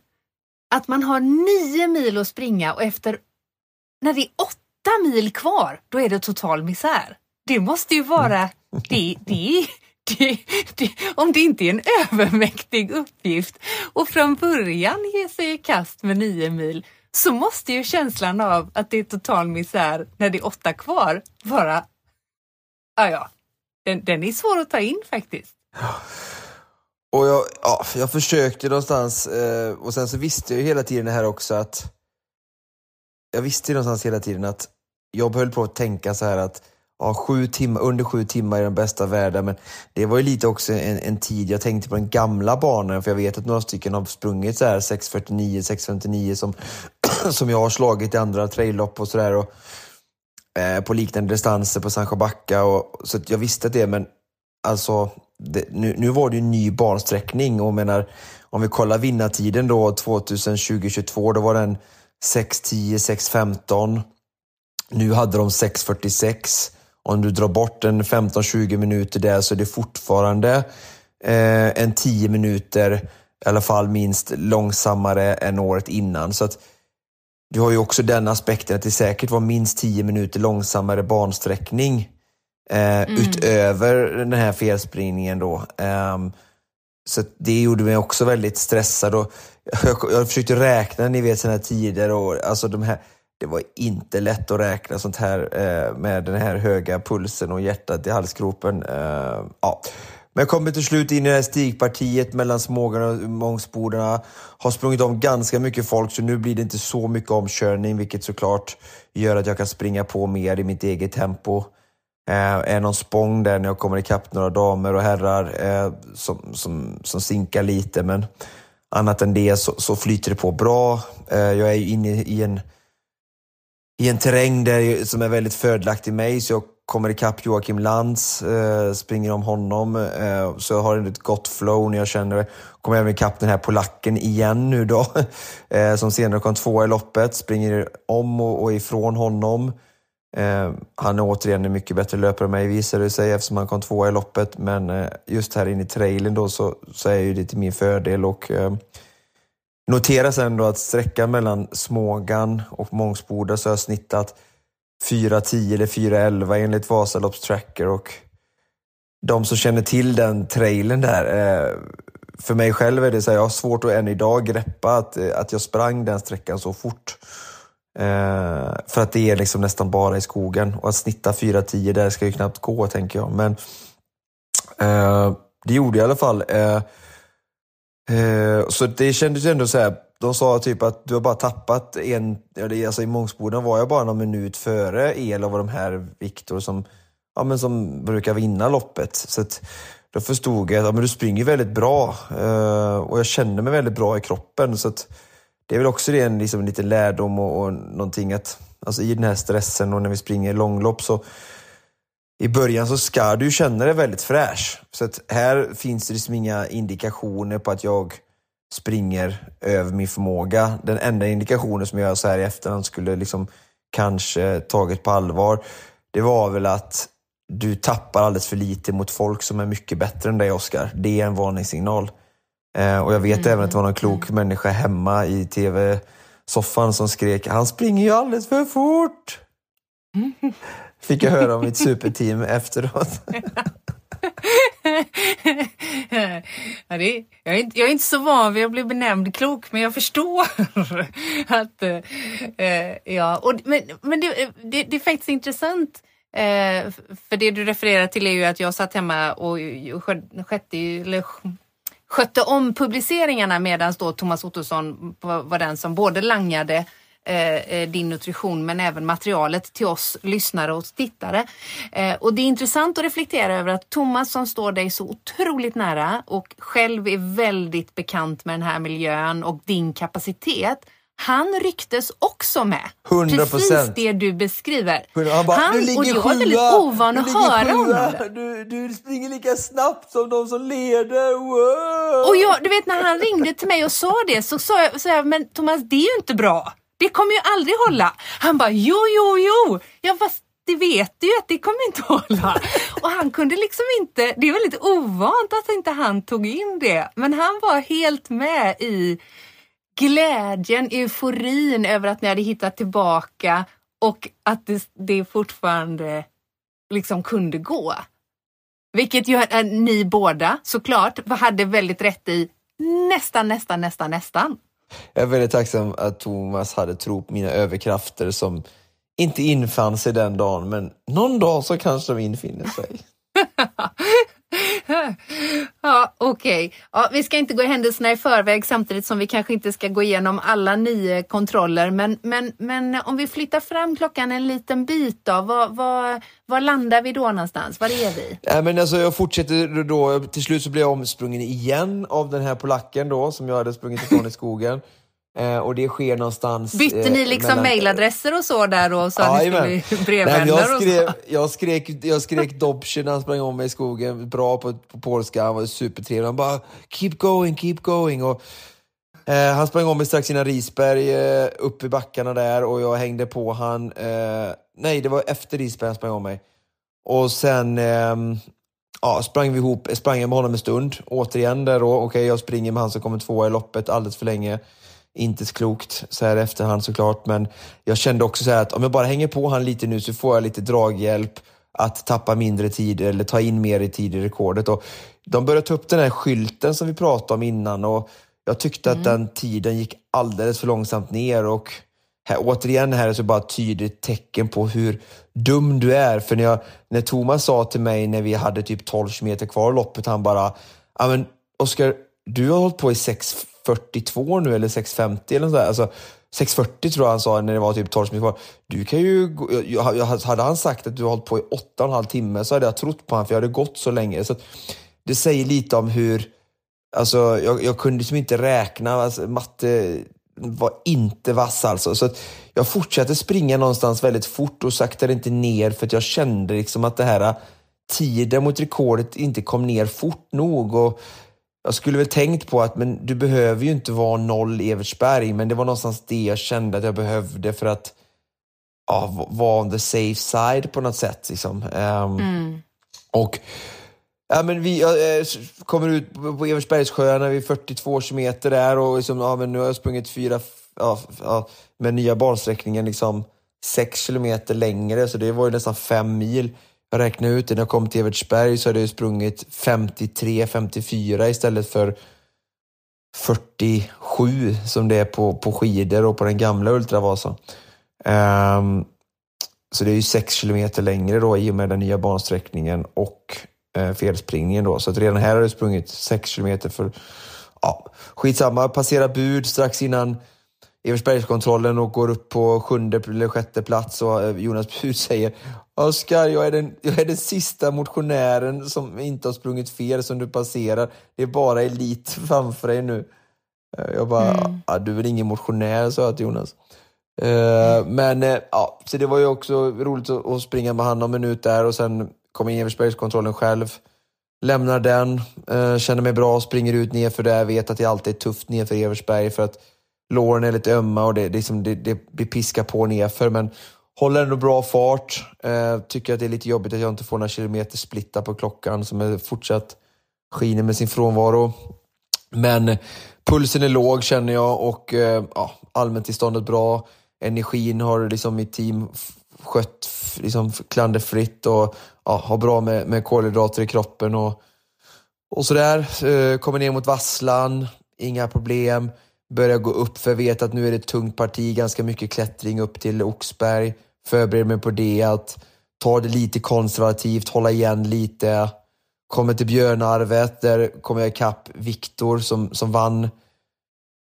att man har nio mil att springa och efter när det är åtta mil kvar, då är det total misär. Det måste ju vara, mm. det, det, det, det, om det inte är en övermäktig uppgift och från början ge sig i kast med nio mil så måste ju känslan av att det är total misär när det är åtta kvar vara, ja ja, den, den är svår att ta in faktiskt. Och jag, ja, jag försökte någonstans eh, och sen så visste jag hela tiden här också att jag visste någonstans hela tiden att jag höll på att tänka så här att ja, sju timmar, under sju timmar är den bästa världen. Men det var ju lite också en, en, tid, jag tänkte på den gamla banan, för jag vet att några stycken har sprungit så här 6.49, 6.59 som, som jag har slagit i andra traillopp och sådär. Eh, på liknande distanser på Sancho Backa. Och, så jag visste det, men alltså det, nu, nu var det ju en ny bansträckning och menar, om vi kollar vinnartiden då 2020-2022, då var den 6.10, 6.15. Nu hade de 6.46 om du drar bort en 15-20 minuter där så är det fortfarande eh, en 10 minuter, i alla fall minst, långsammare än året innan. Så att du har ju också den aspekten att det säkert var minst 10 minuter långsammare bansträckning eh, mm. utöver den här felspringningen då. Eh, så det gjorde mig också väldigt stressad. Och jag, jag försökte räkna, ni vet sådana här tider och alltså de här det var inte lätt att räkna sånt här eh, med den här höga pulsen och hjärtat i halsgropen. Eh, ja. Men jag kommer till slut in i det här stigpartiet mellan Smågan och Mångsbodarna. Har sprungit om ganska mycket folk så nu blir det inte så mycket omkörning vilket såklart gör att jag kan springa på mer i mitt eget tempo. Eh, är någon spång där när jag kommer ikapp några damer och herrar eh, som, som, som sinkar lite men annat än det så, så flyter det på bra. Eh, jag är inne i en i en terräng där, som är väldigt fördelaktig mig, så jag kommer ikapp Joakim Lantz, eh, springer om honom, eh, så jag har ett gott flow när jag känner Kommer även ikapp den här polacken igen nu då, eh, som senare kom tvåa i loppet, springer om och, och ifrån honom. Eh, han är återigen en mycket bättre löpare än mig visade det sig eftersom han kom tvåa i loppet, men eh, just här inne i trailern då så, så är ju det till min fördel och eh, Noteras ändå att sträckan mellan Smågan och Mångsboda så har jag snittat 4.10 eller 4.11 enligt Vasalopps tracker och de som känner till den trailern där, eh, för mig själv är det så här, jag har svårt att än idag greppa att, eh, att jag sprang den sträckan så fort. Eh, för att det är liksom nästan bara i skogen och att snitta 4.10 där ska ju knappt gå tänker jag. Men det gjorde jag i alla fall. Eh, så det kändes ändå så här, de sa typ att du har bara tappat en, alltså i Mångsboden var jag bara någon minut före el och de här Viktor som, ja, men som brukar vinna loppet. Så att, då förstod jag att ja, men du springer väldigt bra eh, och jag känner mig väldigt bra i kroppen. Så att, det är väl också det en liksom, liten lärdom och, och någonting att alltså, i den här stressen och när vi springer långlopp så i början så ska du känna dig väldigt fräsch. Så att här finns det liksom inga indikationer på att jag springer över min förmåga. Den enda indikationen som jag så här i efterhand skulle liksom kanske tagit på allvar, det var väl att du tappar alldeles för lite mot folk som är mycket bättre än dig, Oskar. Det är en varningssignal. Eh, och jag vet mm. även att det var någon klok människa hemma i tv-soffan som skrek “Han springer ju alldeles för fort!” Fick jag höra om mitt superteam efteråt. ja, jag, är inte, jag är inte så van vid att bli benämnd klok, men jag förstår att... Eh, ja, och, men men det, det, det är faktiskt intressant. Eh, för det du refererar till är ju att jag satt hemma och, skötte, eller, skötte om publiceringarna medan då Thomas Ottosson var den som både langade Eh, eh, din nutrition men även materialet till oss lyssnare och tittare. Eh, och det är intressant att reflektera över att Thomas som står dig så otroligt nära och själv är väldigt bekant med den här miljön och din kapacitet han rycktes också med. 100%. Precis det du beskriver. Han, bara, han och jag är väldigt ovan att höra om det. Du, du springer lika snabbt som de som leder. Wow. Och jag, du vet när han ringde till mig och sa det så sa jag, så jag men Thomas det är ju inte bra. Det kommer ju aldrig hålla. Han bara, jo, jo, jo. Jag fast det vet du ju att det kommer inte hålla. Och han kunde liksom inte, det är väldigt ovant att inte han tog in det. Men han var helt med i glädjen, euforin över att ni hade hittat tillbaka och att det, det fortfarande liksom kunde gå. Vilket ju äh, ni båda såklart hade väldigt rätt i nästan, nästan, nästan, nästan. Jag är väldigt tacksam att Thomas hade tro på mina överkrafter som inte infann sig den dagen, men någon dag så kanske de infinner sig. ja, Okej, okay. ja, vi ska inte gå händelserna i förväg samtidigt som vi kanske inte ska gå igenom alla nio kontroller. Men, men, men om vi flyttar fram klockan en liten bit då, var, vad, vad landar vi då någonstans? Var är vi? Ja, men alltså, jag fortsätter då, till slut så blir jag omsprungen igen av den här polacken då som jag hade sprungit ifrån i skogen. Eh, och det sker någonstans... Bytte eh, ni liksom mellan... mejladresser och så där och så att ni skulle bli brevvänner jag, skrev, jag skrek, jag skrek Dobschi när han sprang om mig i skogen, bra på, på polska, han var supertrevlig. Han bara “keep going, keep going”. Och, eh, han sprang om mig strax innan Risberg, eh, upp i backarna där och jag hängde på han. Eh, nej, det var efter Risberg han sprang om mig. Och sen ehm, ja, sprang vi ihop, sprang jag med honom en stund. Återigen där då, okej okay, jag springer med han som kommer tvåa i loppet alldeles för länge inte så klokt så här efterhand såklart, men jag kände också så att om jag bara hänger på han lite nu så får jag lite draghjälp att tappa mindre tid eller ta in mer i tid i rekordet. Och de började ta upp den här skylten som vi pratade om innan och jag tyckte mm. att den tiden gick alldeles för långsamt ner och här, återigen här är så bara ett tydligt tecken på hur dum du är. För när, jag, när Thomas sa till mig när vi hade typ 12 meter kvar loppet, han bara, ja men Oskar, du har hållit på i sex 6.42 nu eller 6.50 eller sådär. Alltså, 6.40 tror jag han sa när det var typ 12 minuter kvar. Du kan ju, hade han sagt att du har hållit på i 8,5 timme så hade jag trott på honom för jag hade gått så länge. Så det säger lite om hur, alltså jag, jag kunde liksom inte räkna, alltså, matte var inte vass alltså. Så jag fortsatte springa någonstans väldigt fort och saktade inte ner för att jag kände liksom att det här äh, tiden mot rekordet inte kom ner fort nog. Och jag skulle väl tänkt på att men du behöver ju inte vara noll Evertsberg, men det var någonstans det jag kände att jag behövde för att ja, vara on the safe side på något sätt. Liksom. Um, mm. Och ja, men vi jag, kommer ut på Evertsbergssjöarna vid 42 kilometer där och liksom, ja, men nu har jag sprungit fyra, ja, ja, med nya bansträckningen liksom sex kilometer längre, så det var ju nästan fem mil. Jag räknade ut det, när jag kom till Evertsberg så hade jag sprungit 53-54 istället för 47 som det är på, på skidor och på den gamla Ultravasan. Um, så det är ju sex kilometer längre då i och med den nya bansträckningen och eh, felspringningen då. Så att redan här har du sprungit sex kilometer för, ja, skitsamma, passera bud strax innan Eversbergskontrollen och går upp på sjunde eller sjätte plats och eh, Jonas Bud säger Oskar, jag, är den, jag är den sista motionären som inte har sprungit fel som du passerar. Det är bara elit framför dig nu. Eh, jag bara, mm. ah, du är väl ingen motionär, sa jag till Jonas. Uh, men uh, ja, så det var ju också roligt att, att springa med han någon minut där och sen kom in Eversbergskontrollen själv. Lämnar den, uh, känner mig bra, springer ut nerför där, vet att det alltid är tufft nerför Eversberg för att låren är lite ömma och det, det, liksom, det, det det piskar på nerför. Men håller ändå bra fart. Eh, tycker att det är lite jobbigt att jag inte får några kilometer splitta på klockan som är fortsatt skiner med sin frånvaro. Men pulsen är låg känner jag och eh, ja, allmäntillståndet bra. Energin har liksom mitt team skött liksom klanderfritt och ja, har bra med, med kolhydrater i kroppen och, och sådär. Eh, kommer ner mot Vasslan, inga problem börjar gå upp för jag vet att nu är det ett tungt parti, ganska mycket klättring upp till Oxberg. Förbereder mig på det, att ta det lite konservativt, hålla igen lite. Kommer till Björnarvet, där kommer jag ikapp Viktor som, som vann,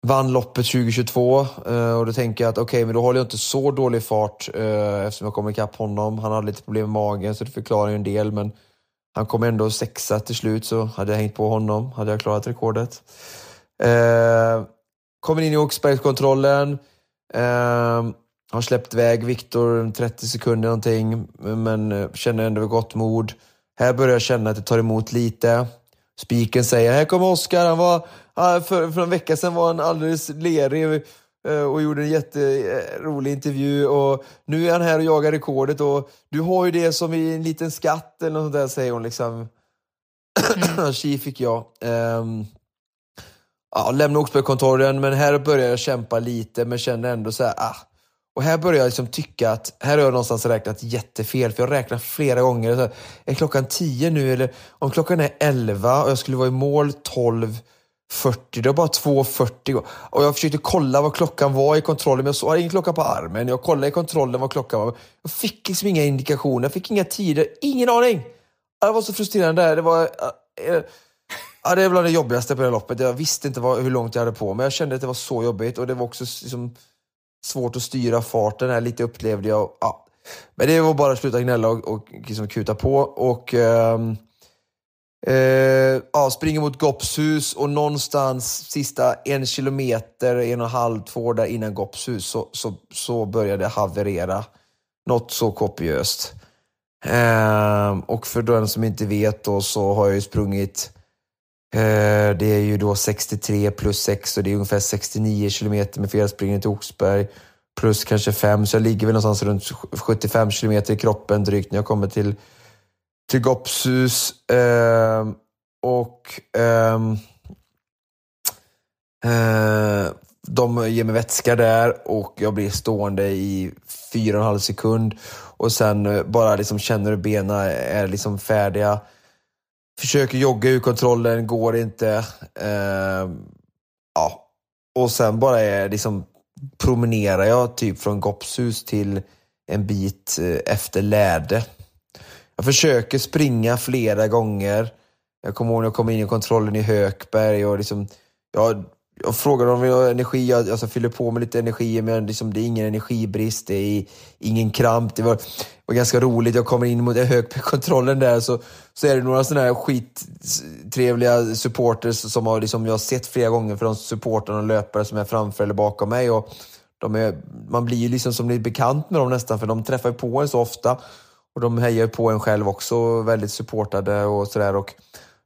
vann loppet 2022. Uh, eh, och då tänker jag att okej, okay, men då håller jag inte så dålig fart uh, eftersom jag kommer ikapp honom. Han hade lite problem med magen så det förklarar ju en del, men han kom ändå sexa till slut så hade jag hängt på honom hade jag klarat rekordet. Uh, Kommer in i Oxbergskontrollen. Eh, har släppt iväg Viktor 30 sekunder någonting, men eh, känner ändå gott mod. Här börjar jag känna att det tar emot lite. Spiken säger, här kommer Oskar, han var, för, för en vecka sedan var han alldeles lerig eh, och gjorde en jätterolig intervju och nu är han här och jagar rekordet och du har ju det som i en liten skatt eller något sånt där säger hon liksom. Mm. Tji fick jag. Um, ja, lämna Oxbergkontoren, men här börjar jag kämpa lite, men känner ändå så här, ah. Och här börjar jag liksom tycka att, här har jag någonstans räknat jättefel, för jag räknar flera gånger. Så här, är klockan 10 nu, eller om klockan är 11 och jag skulle vara i mål 12.40, det var bara 2.40. Och jag försökte kolla vad klockan var i kontrollen, men jag såg ingen klocka på armen. Jag kollade i kontrollen vad klockan var. Jag fick liksom inga indikationer, jag fick inga tider, ingen aning. Det var så frustrerande. Det var... Äh, Ja, det är bland det jobbigaste på det loppet. Jag visste inte vad, hur långt jag hade på mig. Jag kände att det var så jobbigt och det var också liksom, svårt att styra farten. Här lite upplevde jag. Ja. Men det var bara att sluta gnälla och, och liksom kuta på. Och, ehm, eh, ja, springer mot Gopshus och någonstans sista en kilometer, en och en halv, två där innan Gopshus så, så, så började det haverera. Något så kopiöst. Eh, och för den som inte vet då så har jag ju sprungit Eh, det är ju då 63 plus 6 och det är ungefär 69 kilometer med felspringning till Oxberg. Plus kanske 5, så jag ligger väl någonstans runt 75 kilometer i kroppen drygt när jag kommer till, till Gopshus. Eh, och eh, eh, de ger mig vätska där och jag blir stående i 4,5 sekund. Och sen eh, bara liksom känner hur benen är liksom färdiga. Försöker jogga ur kontrollen, går inte. Eh, ja. Och sen bara är liksom promenerar jag typ från Gopshus till en bit eh, efter Läde. Jag försöker springa flera gånger. Jag kommer ihåg när jag kom in i kontrollen i Hökberg och liksom, jag jag frågade om vi har energi, jag alltså, fyller på med lite energi, men liksom, det är ingen energibrist, det är ingen kramp. Det var, var ganska roligt, jag kommer in mot högkontrollen där så, så är det några sådana här skittrevliga supporters som har, liksom, jag har sett flera gånger för de supportrarna och löpare som är framför eller bakom mig. Och de är, man blir ju liksom som lite bekant med dem nästan, för de träffar på en så ofta. Och de hejar på en själv också, väldigt supportade och sådär.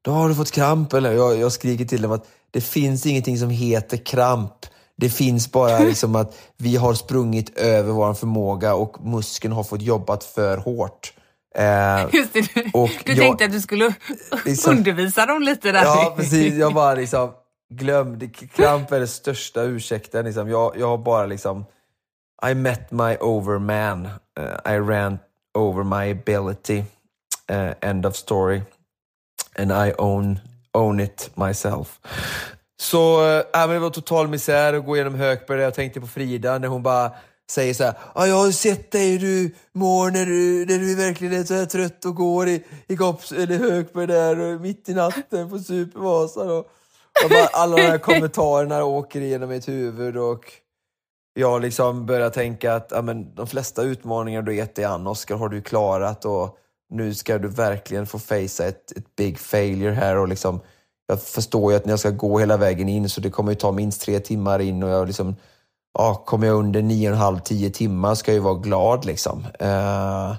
Då har du fått kramp, eller? Jag, jag skriker till dem att det finns ingenting som heter kramp. Det finns bara liksom att vi har sprungit över vår förmåga och muskeln har fått jobbat för hårt. Eh, Just det, du, och du jag, tänkte att du skulle liksom, undervisa dem lite där. Ja, precis. Jag bara liksom, glöm, kramp är den största ursäkten. Liksom. Jag, jag har bara liksom, I met my overman. Uh, I ran over my ability. Uh, end of story. And I own own it myself. Så eh, äh, men det var total misär att gå igenom Hökberg. Jag tänkte på Frida när hon bara säger så här, ah, jag har sett dig hur du mår när du, när du verkligen är så här trött och går i, i Gops, eller Hökberg där och mitt i natten på Supervasan. Och, och bara, alla de här kommentarerna åker igenom mitt huvud och jag liksom börjar tänka att ja, men, de flesta utmaningar du gett dig an, Oskar, har du klarat och nu ska du verkligen få facea ett, ett big failure här och liksom jag förstår ju att när jag ska gå hela vägen in så det kommer ju ta minst tre timmar in och jag liksom ja, kommer jag under nio och en halv, tio timmar ska jag ju vara glad liksom. Uh,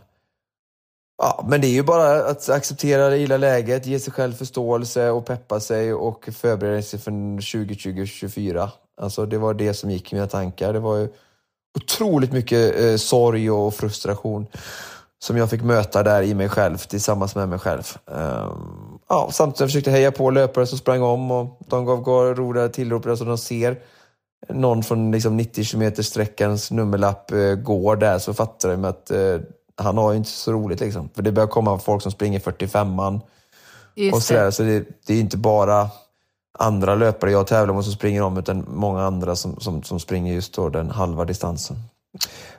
ja, men det är ju bara att acceptera det gilla läget, ge sig själv förståelse och peppa sig och förbereda sig för 2020-2024. Alltså det var det som gick i mina tankar. Det var ju otroligt mycket eh, sorg och frustration som jag fick möta där i mig själv, tillsammans med mig själv. Um, ja, samtidigt jag försökte heja på löpare som sprang om och de gav roliga tillrop. Alltså de ser någon från liksom 90 km sträckans nummerlapp eh, går där så fattar de att eh, han har ju inte så roligt. Liksom. För det börjar komma folk som springer 45an. och sådär. Så det, det är inte bara andra löpare jag tävlar mot som springer om utan många andra som, som, som springer just då den halva distansen.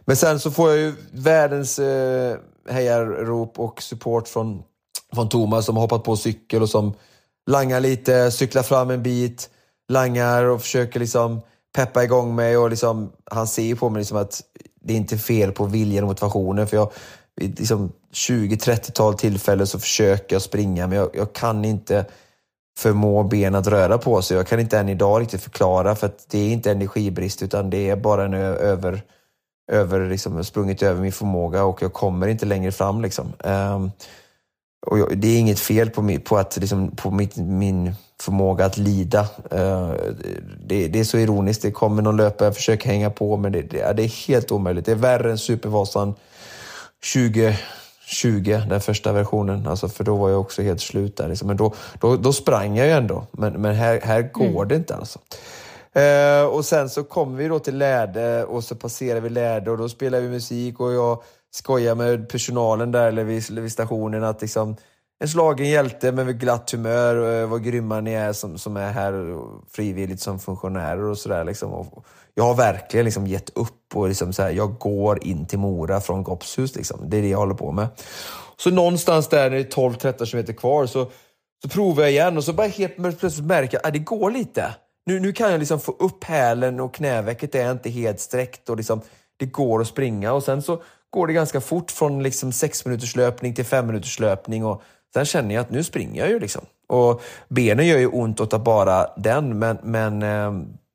Men sen så får jag ju världens eh, hejarrop och support från, från Thomas som har hoppat på cykel och som langar lite, cyklar fram en bit, langar och försöker liksom peppa igång mig och liksom, han ser ju på mig liksom att det är inte fel på viljan och motivationen för jag vid liksom 20-30-tal tillfällen så försöker jag springa men jag, jag, kan inte förmå benen att röra på sig. Jag kan inte än idag riktigt förklara för att det är inte energibrist utan det är bara en över över, liksom, sprungit över min förmåga och jag kommer inte längre fram. Liksom. Um, och jag, det är inget fel på, mig, på, att, liksom, på mitt, min förmåga att lida. Uh, det, det, är så ironiskt. Det kommer någon löpare, jag försöker hänga på, men det, det, det är helt omöjligt. Det är värre än Supervasan 2020, den första versionen. Alltså, för då var jag också helt slut där. Liksom. Men då, då, då sprang jag ju ändå. Men, men här, här går mm. det inte alltså. Eh, och sen så kommer vi då till Läde och så passerar vi Läde och då spelar vi musik och jag skojar med personalen där eller vid, vid stationen att liksom en slagen hjälte men med glatt humör, eh, vad grymma ni är som, som är här frivilligt som funktionärer och sådär. Liksom. jag har verkligen liksom gett upp och liksom så här, jag går in till Mora från Gopshus. Liksom. Det är det jag håller på med. Så någonstans där när det är 12-13 km kvar så, så provar jag igen och så bara helt plötsligt märker jag att det går lite nu, nu kan jag liksom få upp hälen och knävecket är inte helt sträckt och liksom, det går att springa. Och sen så går det ganska fort från liksom sex minuters löpning till fem minuters löpning. Och sen känner jag att nu springer jag ju. Liksom. Och benen gör ju ont åt bara den, men, men eh,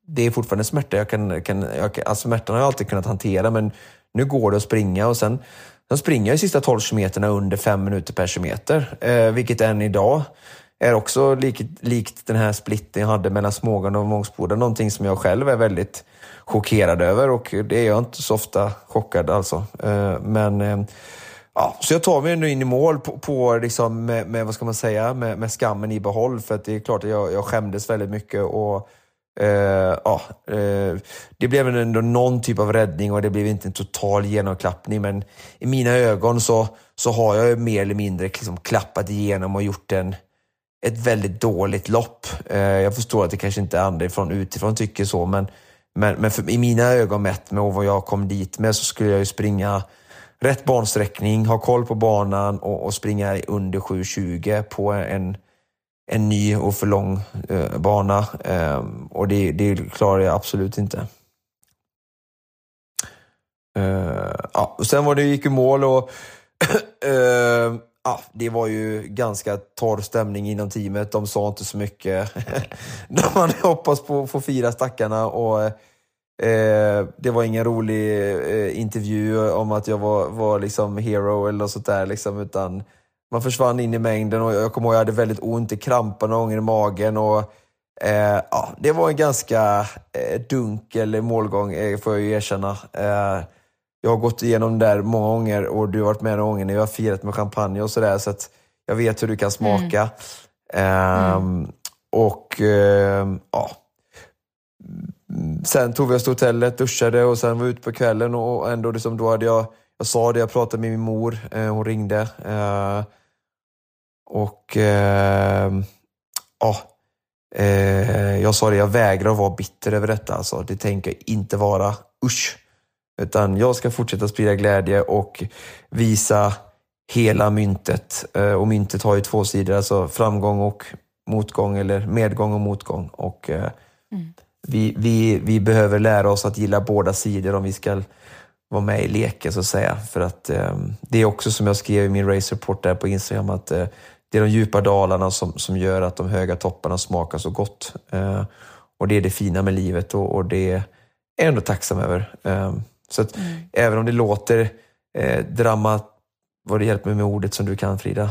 det är fortfarande smärta. Jag kan, kan, jag, alltså smärtan har jag alltid kunnat hantera, men nu går det att springa. och sen Sen springer jag de sista 12 kilometerna under fem minuter per kilometer, eh, vilket än idag är också likt, likt den här splitten jag hade mellan Smågan och Mångsboda. Någonting som jag själv är väldigt chockerad över och det är jag inte så ofta chockad alltså. Eh, men eh, ja, så jag tar mig nu in i mål på, på liksom med, med, vad ska man säga, med, med skammen i behåll för att det är klart att jag, jag skämdes väldigt mycket och eh, ja, det blev ändå någon typ av räddning och det blev inte en total genomklappning men i mina ögon så, så har jag mer eller mindre liksom klappat igenom och gjort en, ett väldigt dåligt lopp. Eh, jag förstår att det kanske inte andra från utifrån tycker så, men, men, men för, i mina ögon mätt med vad jag kom dit med så skulle jag ju springa rätt bansträckning, ha koll på banan och, och springa under 7.20 på en, en ny och för lång eh, bana. Eh, och det, det klarar jag absolut inte. Eh, ja, och sen var det gick i mål och eh, eh, ja, det var ju ganska torr stämning inom teamet. De sa inte så mycket. De hade hoppats på att få fira stackarna och eh, det var ingen rolig eh, intervju om att jag var, var liksom hero eller något sånt där. Liksom, utan man försvann in i mängden och jag kommer ihåg att jag hade väldigt ont i kramparna och ånger i magen. Och, eh, ja, det var en ganska eh, dunkel målgång, eh, får jag ju erkänna. Jag har gått igenom det där många gånger och du har varit med några gånger när jag har firat med champagne och sådär. Så att jag vet hur du kan smaka. Mm. Um, och um, ja. Sen tog vi oss till hotellet, duschade och sen var vi ute på kvällen och ändå liksom, då hade jag, jag sa det, jag pratade med min mor, eh, hon ringde. Eh, och eh, ja, eh, jag sa det, jag vägrar att vara bitter över detta. Alltså, det tänker jag inte vara. Usch! Utan jag ska fortsätta sprida glädje och visa hela myntet. Eh, och myntet har ju två sidor, alltså framgång och motgång eller medgång och motgång. Och mm. vi, vi, vi behöver lära oss att gilla båda sidor om vi ska vara med i leken så att säga. För att eh, det är också som jag skrev i min race report där på Instagram att eh, det är de djupa dalarna som, som gör att de höga topparna smakar så gott. Eh, och det är det fina med livet och, och det är jag ändå tacksam över. Eh, så att mm. även om det låter eh, drama, vad det hjälper mig med ordet som du kan Frida?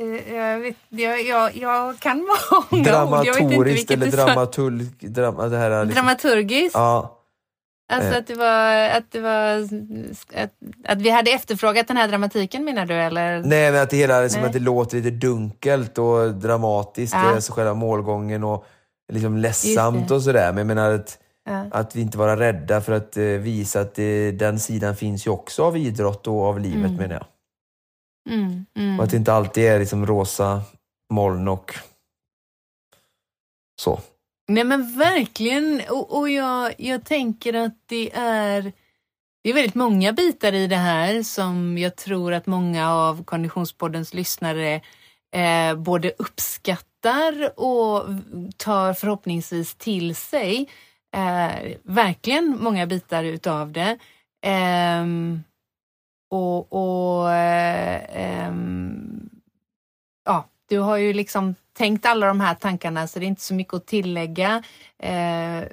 Eh, jag, vet, jag, jag, jag kan många Dramatoriskt eller dramaturg, drama, det här liksom, Dramaturgiskt? Ja. Alltså eh. att det var, att, det var att, att vi hade efterfrågat den här dramatiken menar du? Eller? Nej, men att det hela liksom, att det låter lite dunkelt och dramatiskt, ja. alltså själva målgången och liksom ledsamt och sådär. Men jag menar att, ja. att vi inte vara rädda för att uh, visa att det, den sidan finns ju också av idrott och av livet mm. menar jag. Mm, mm. Och att det inte alltid är liksom rosa moln och så. Nej men verkligen, och, och jag, jag tänker att det är det är väldigt många bitar i det här som jag tror att många av Konditionspoddens lyssnare eh, både uppskattar och tar förhoppningsvis till sig. Eh, verkligen många bitar utav det. Eh, och, och eh, ja, du har ju liksom tänkt alla de här tankarna så det är inte så mycket att tillägga. Eh,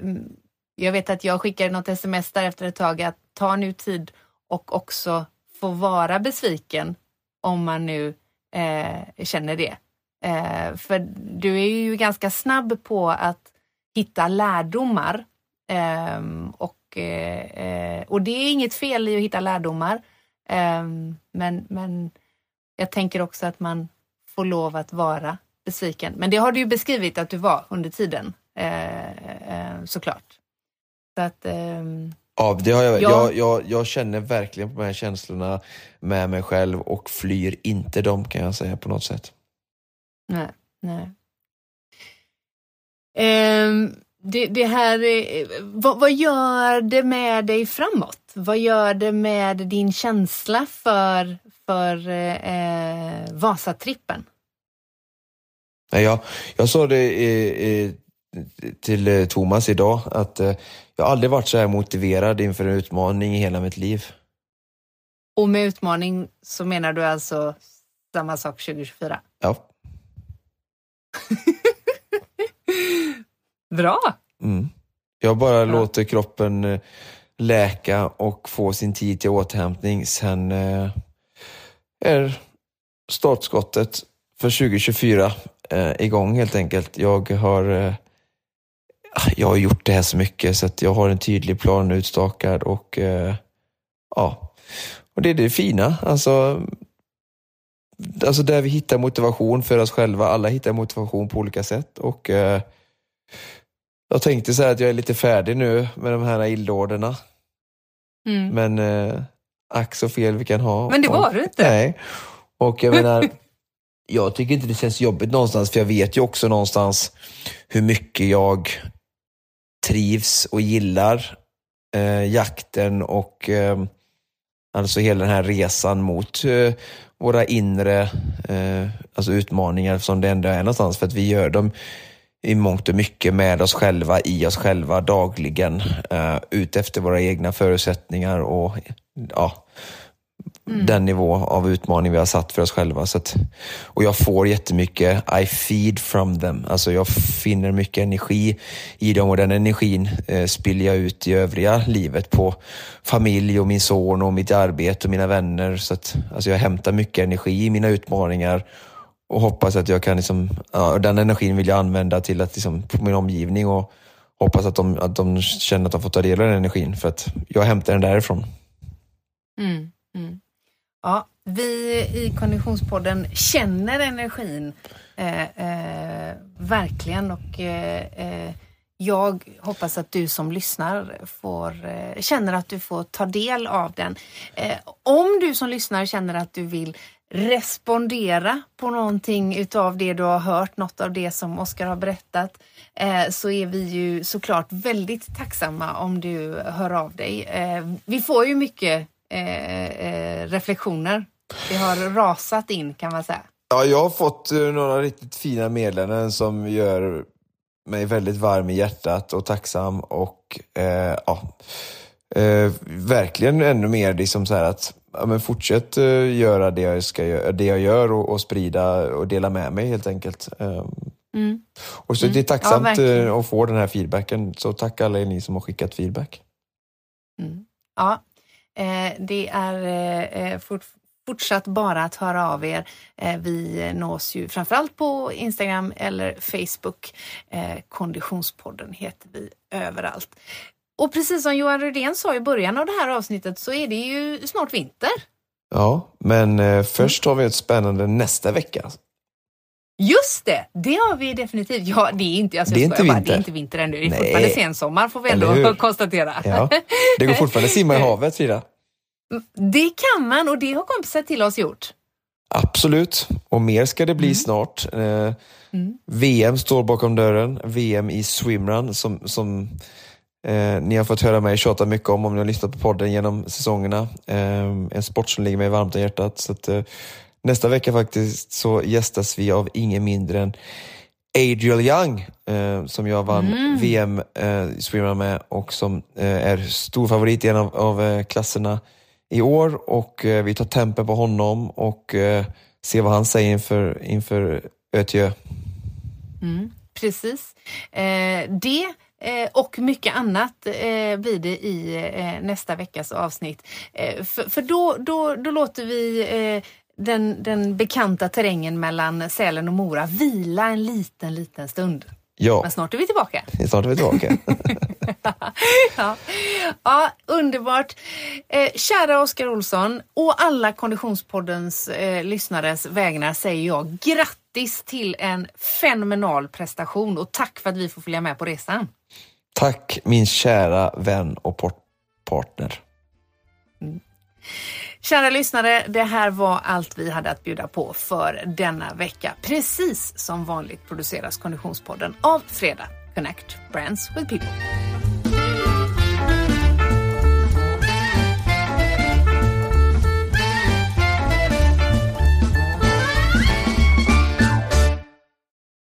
jag vet att jag skickade något sms där efter ett tag att ta nu tid och också få vara besviken om man nu eh, känner det. Eh, för du är ju ganska snabb på att hitta lärdomar och, eh, och det är inget fel i att hitta lärdomar. Ehm, men, men jag tänker också att man får lov att vara besviken. Men det har du ju beskrivit att du var under tiden eh, eh, såklart. Så att, eh, ja, det har jag, ja. jag, jag, jag, känner verkligen på de här känslorna med mig själv och flyr inte dem kan jag säga på något sätt. Nej, nej. Um, det, det, här, vad, vad, gör det med dig framåt? Vad gör det med din känsla för, för eh, Vasatrippen? Jag, jag sa det i, i, till eh, Thomas idag, att eh, jag aldrig varit så här motiverad inför en utmaning i hela mitt liv. Och med utmaning så menar du alltså samma sak 2024? Ja. Bra! Mm. Jag bara ja. låter kroppen eh, läka och få sin tid till återhämtning. Sen är startskottet för 2024 eh, igång helt enkelt. Jag har, eh, jag har gjort det här så mycket så att jag har en tydlig plan utstakad och eh, ja, och det är det fina. Alltså, alltså där vi hittar motivation för oss själva. Alla hittar motivation på olika sätt och eh, jag tänkte säga att jag är lite färdig nu med de här illdåderna. Mm. Men eh, ack så fel vi kan ha. Men det var du inte. Nej. Och jag menar, jag tycker inte det känns jobbigt någonstans, för jag vet ju också någonstans hur mycket jag trivs och gillar eh, jakten och eh, alltså hela den här resan mot eh, våra inre eh, alltså utmaningar som det ändå är någonstans, för att vi gör dem i mångt och mycket med oss själva, i oss själva dagligen, uh, ut efter våra egna förutsättningar och ja, Mm. den nivå av utmaning vi har satt för oss själva. Så att, och jag får jättemycket, I feed from them. Alltså jag finner mycket energi i dem och den energin eh, spiller jag ut i övriga livet på familj och min son och mitt arbete och mina vänner. Så att, alltså jag hämtar mycket energi i mina utmaningar och hoppas att jag kan, liksom, ja, den energin vill jag använda till att liksom, på min omgivning och hoppas att de, att de känner att de får ta del av den energin för att jag hämtar den därifrån. Mm, mm. Ja, vi i Konditionspodden känner energin eh, eh, verkligen och eh, eh jag hoppas att du som lyssnar får, eh, känner att du får ta del av den. Eh, om du som lyssnar känner att du vill respondera på någonting utav det du har hört, något av det som Oskar har berättat, eh, så är vi ju såklart väldigt tacksamma om du hör av dig. Eh, vi får ju mycket eh, reflektioner. Det har rasat in kan man säga. Ja, jag har fått några riktigt fina meddelanden som gör mig väldigt varm i hjärtat och tacksam och eh, ja, eh, verkligen ännu mer liksom så att ja, men fortsätt eh, göra det jag, ska, det jag gör och, och sprida och dela med mig helt enkelt. Ehm, mm. Och så mm. Det är tacksamt ja, eh, att få den här feedbacken, så tack alla ni som har skickat feedback. Mm. Ja, eh, det är fort, fortsatt bara att höra av er. Vi nås ju framförallt på Instagram eller Facebook. Konditionspodden heter vi överallt. Och precis som Johan Rydén sa i början av det här avsnittet så är det ju snart vinter. Ja, men eh, först har vi ett spännande nästa vecka. Just det, det har vi definitivt. Ja, det är inte, alltså, det är inte vinter. Bara, det är inte vinter ännu. Det är Nej. fortfarande sensommar får vi ändå konstatera. Ja. Det går fortfarande att simma i havet, Frida. Det kan man och det har kompisar till oss gjort. Absolut, och mer ska det bli mm. snart. Eh, mm. VM står bakom dörren. VM i swimrun som, som Eh, ni har fått höra mig tjata mycket om, om ni har lyssnat på podden genom säsongerna. Eh, en sport som ligger mig varmt om hjärtat. Så att, eh, nästa vecka faktiskt så gästas vi av ingen mindre än Adriel Young eh, som jag vann mm. VM eh, swimrun med och som eh, är stor favorit i en av, av eh, klasserna i år och vi tar tempen på honom och ser vad han säger inför, inför Ötjö. Mm, precis. det och mycket annat eh, blir det i eh, nästa veckas avsnitt. för, för då, då, då låter vi den, den bekanta terrängen mellan Sälen och Mora vila en liten, liten stund. Ja. Men snart är vi tillbaka. Snart är vi tillbaka. ja. ja, underbart. Eh, kära Oskar Olsson och alla Konditionspoddens eh, lyssnares vägnar säger jag grattis till en fenomenal prestation och tack för att vi får följa med på resan. Tack min kära vän och partner. Mm. Kära lyssnare, det här var allt vi hade att bjuda på för denna vecka. Precis som vanligt produceras Konditionspodden av Fredag Connect Brands with People.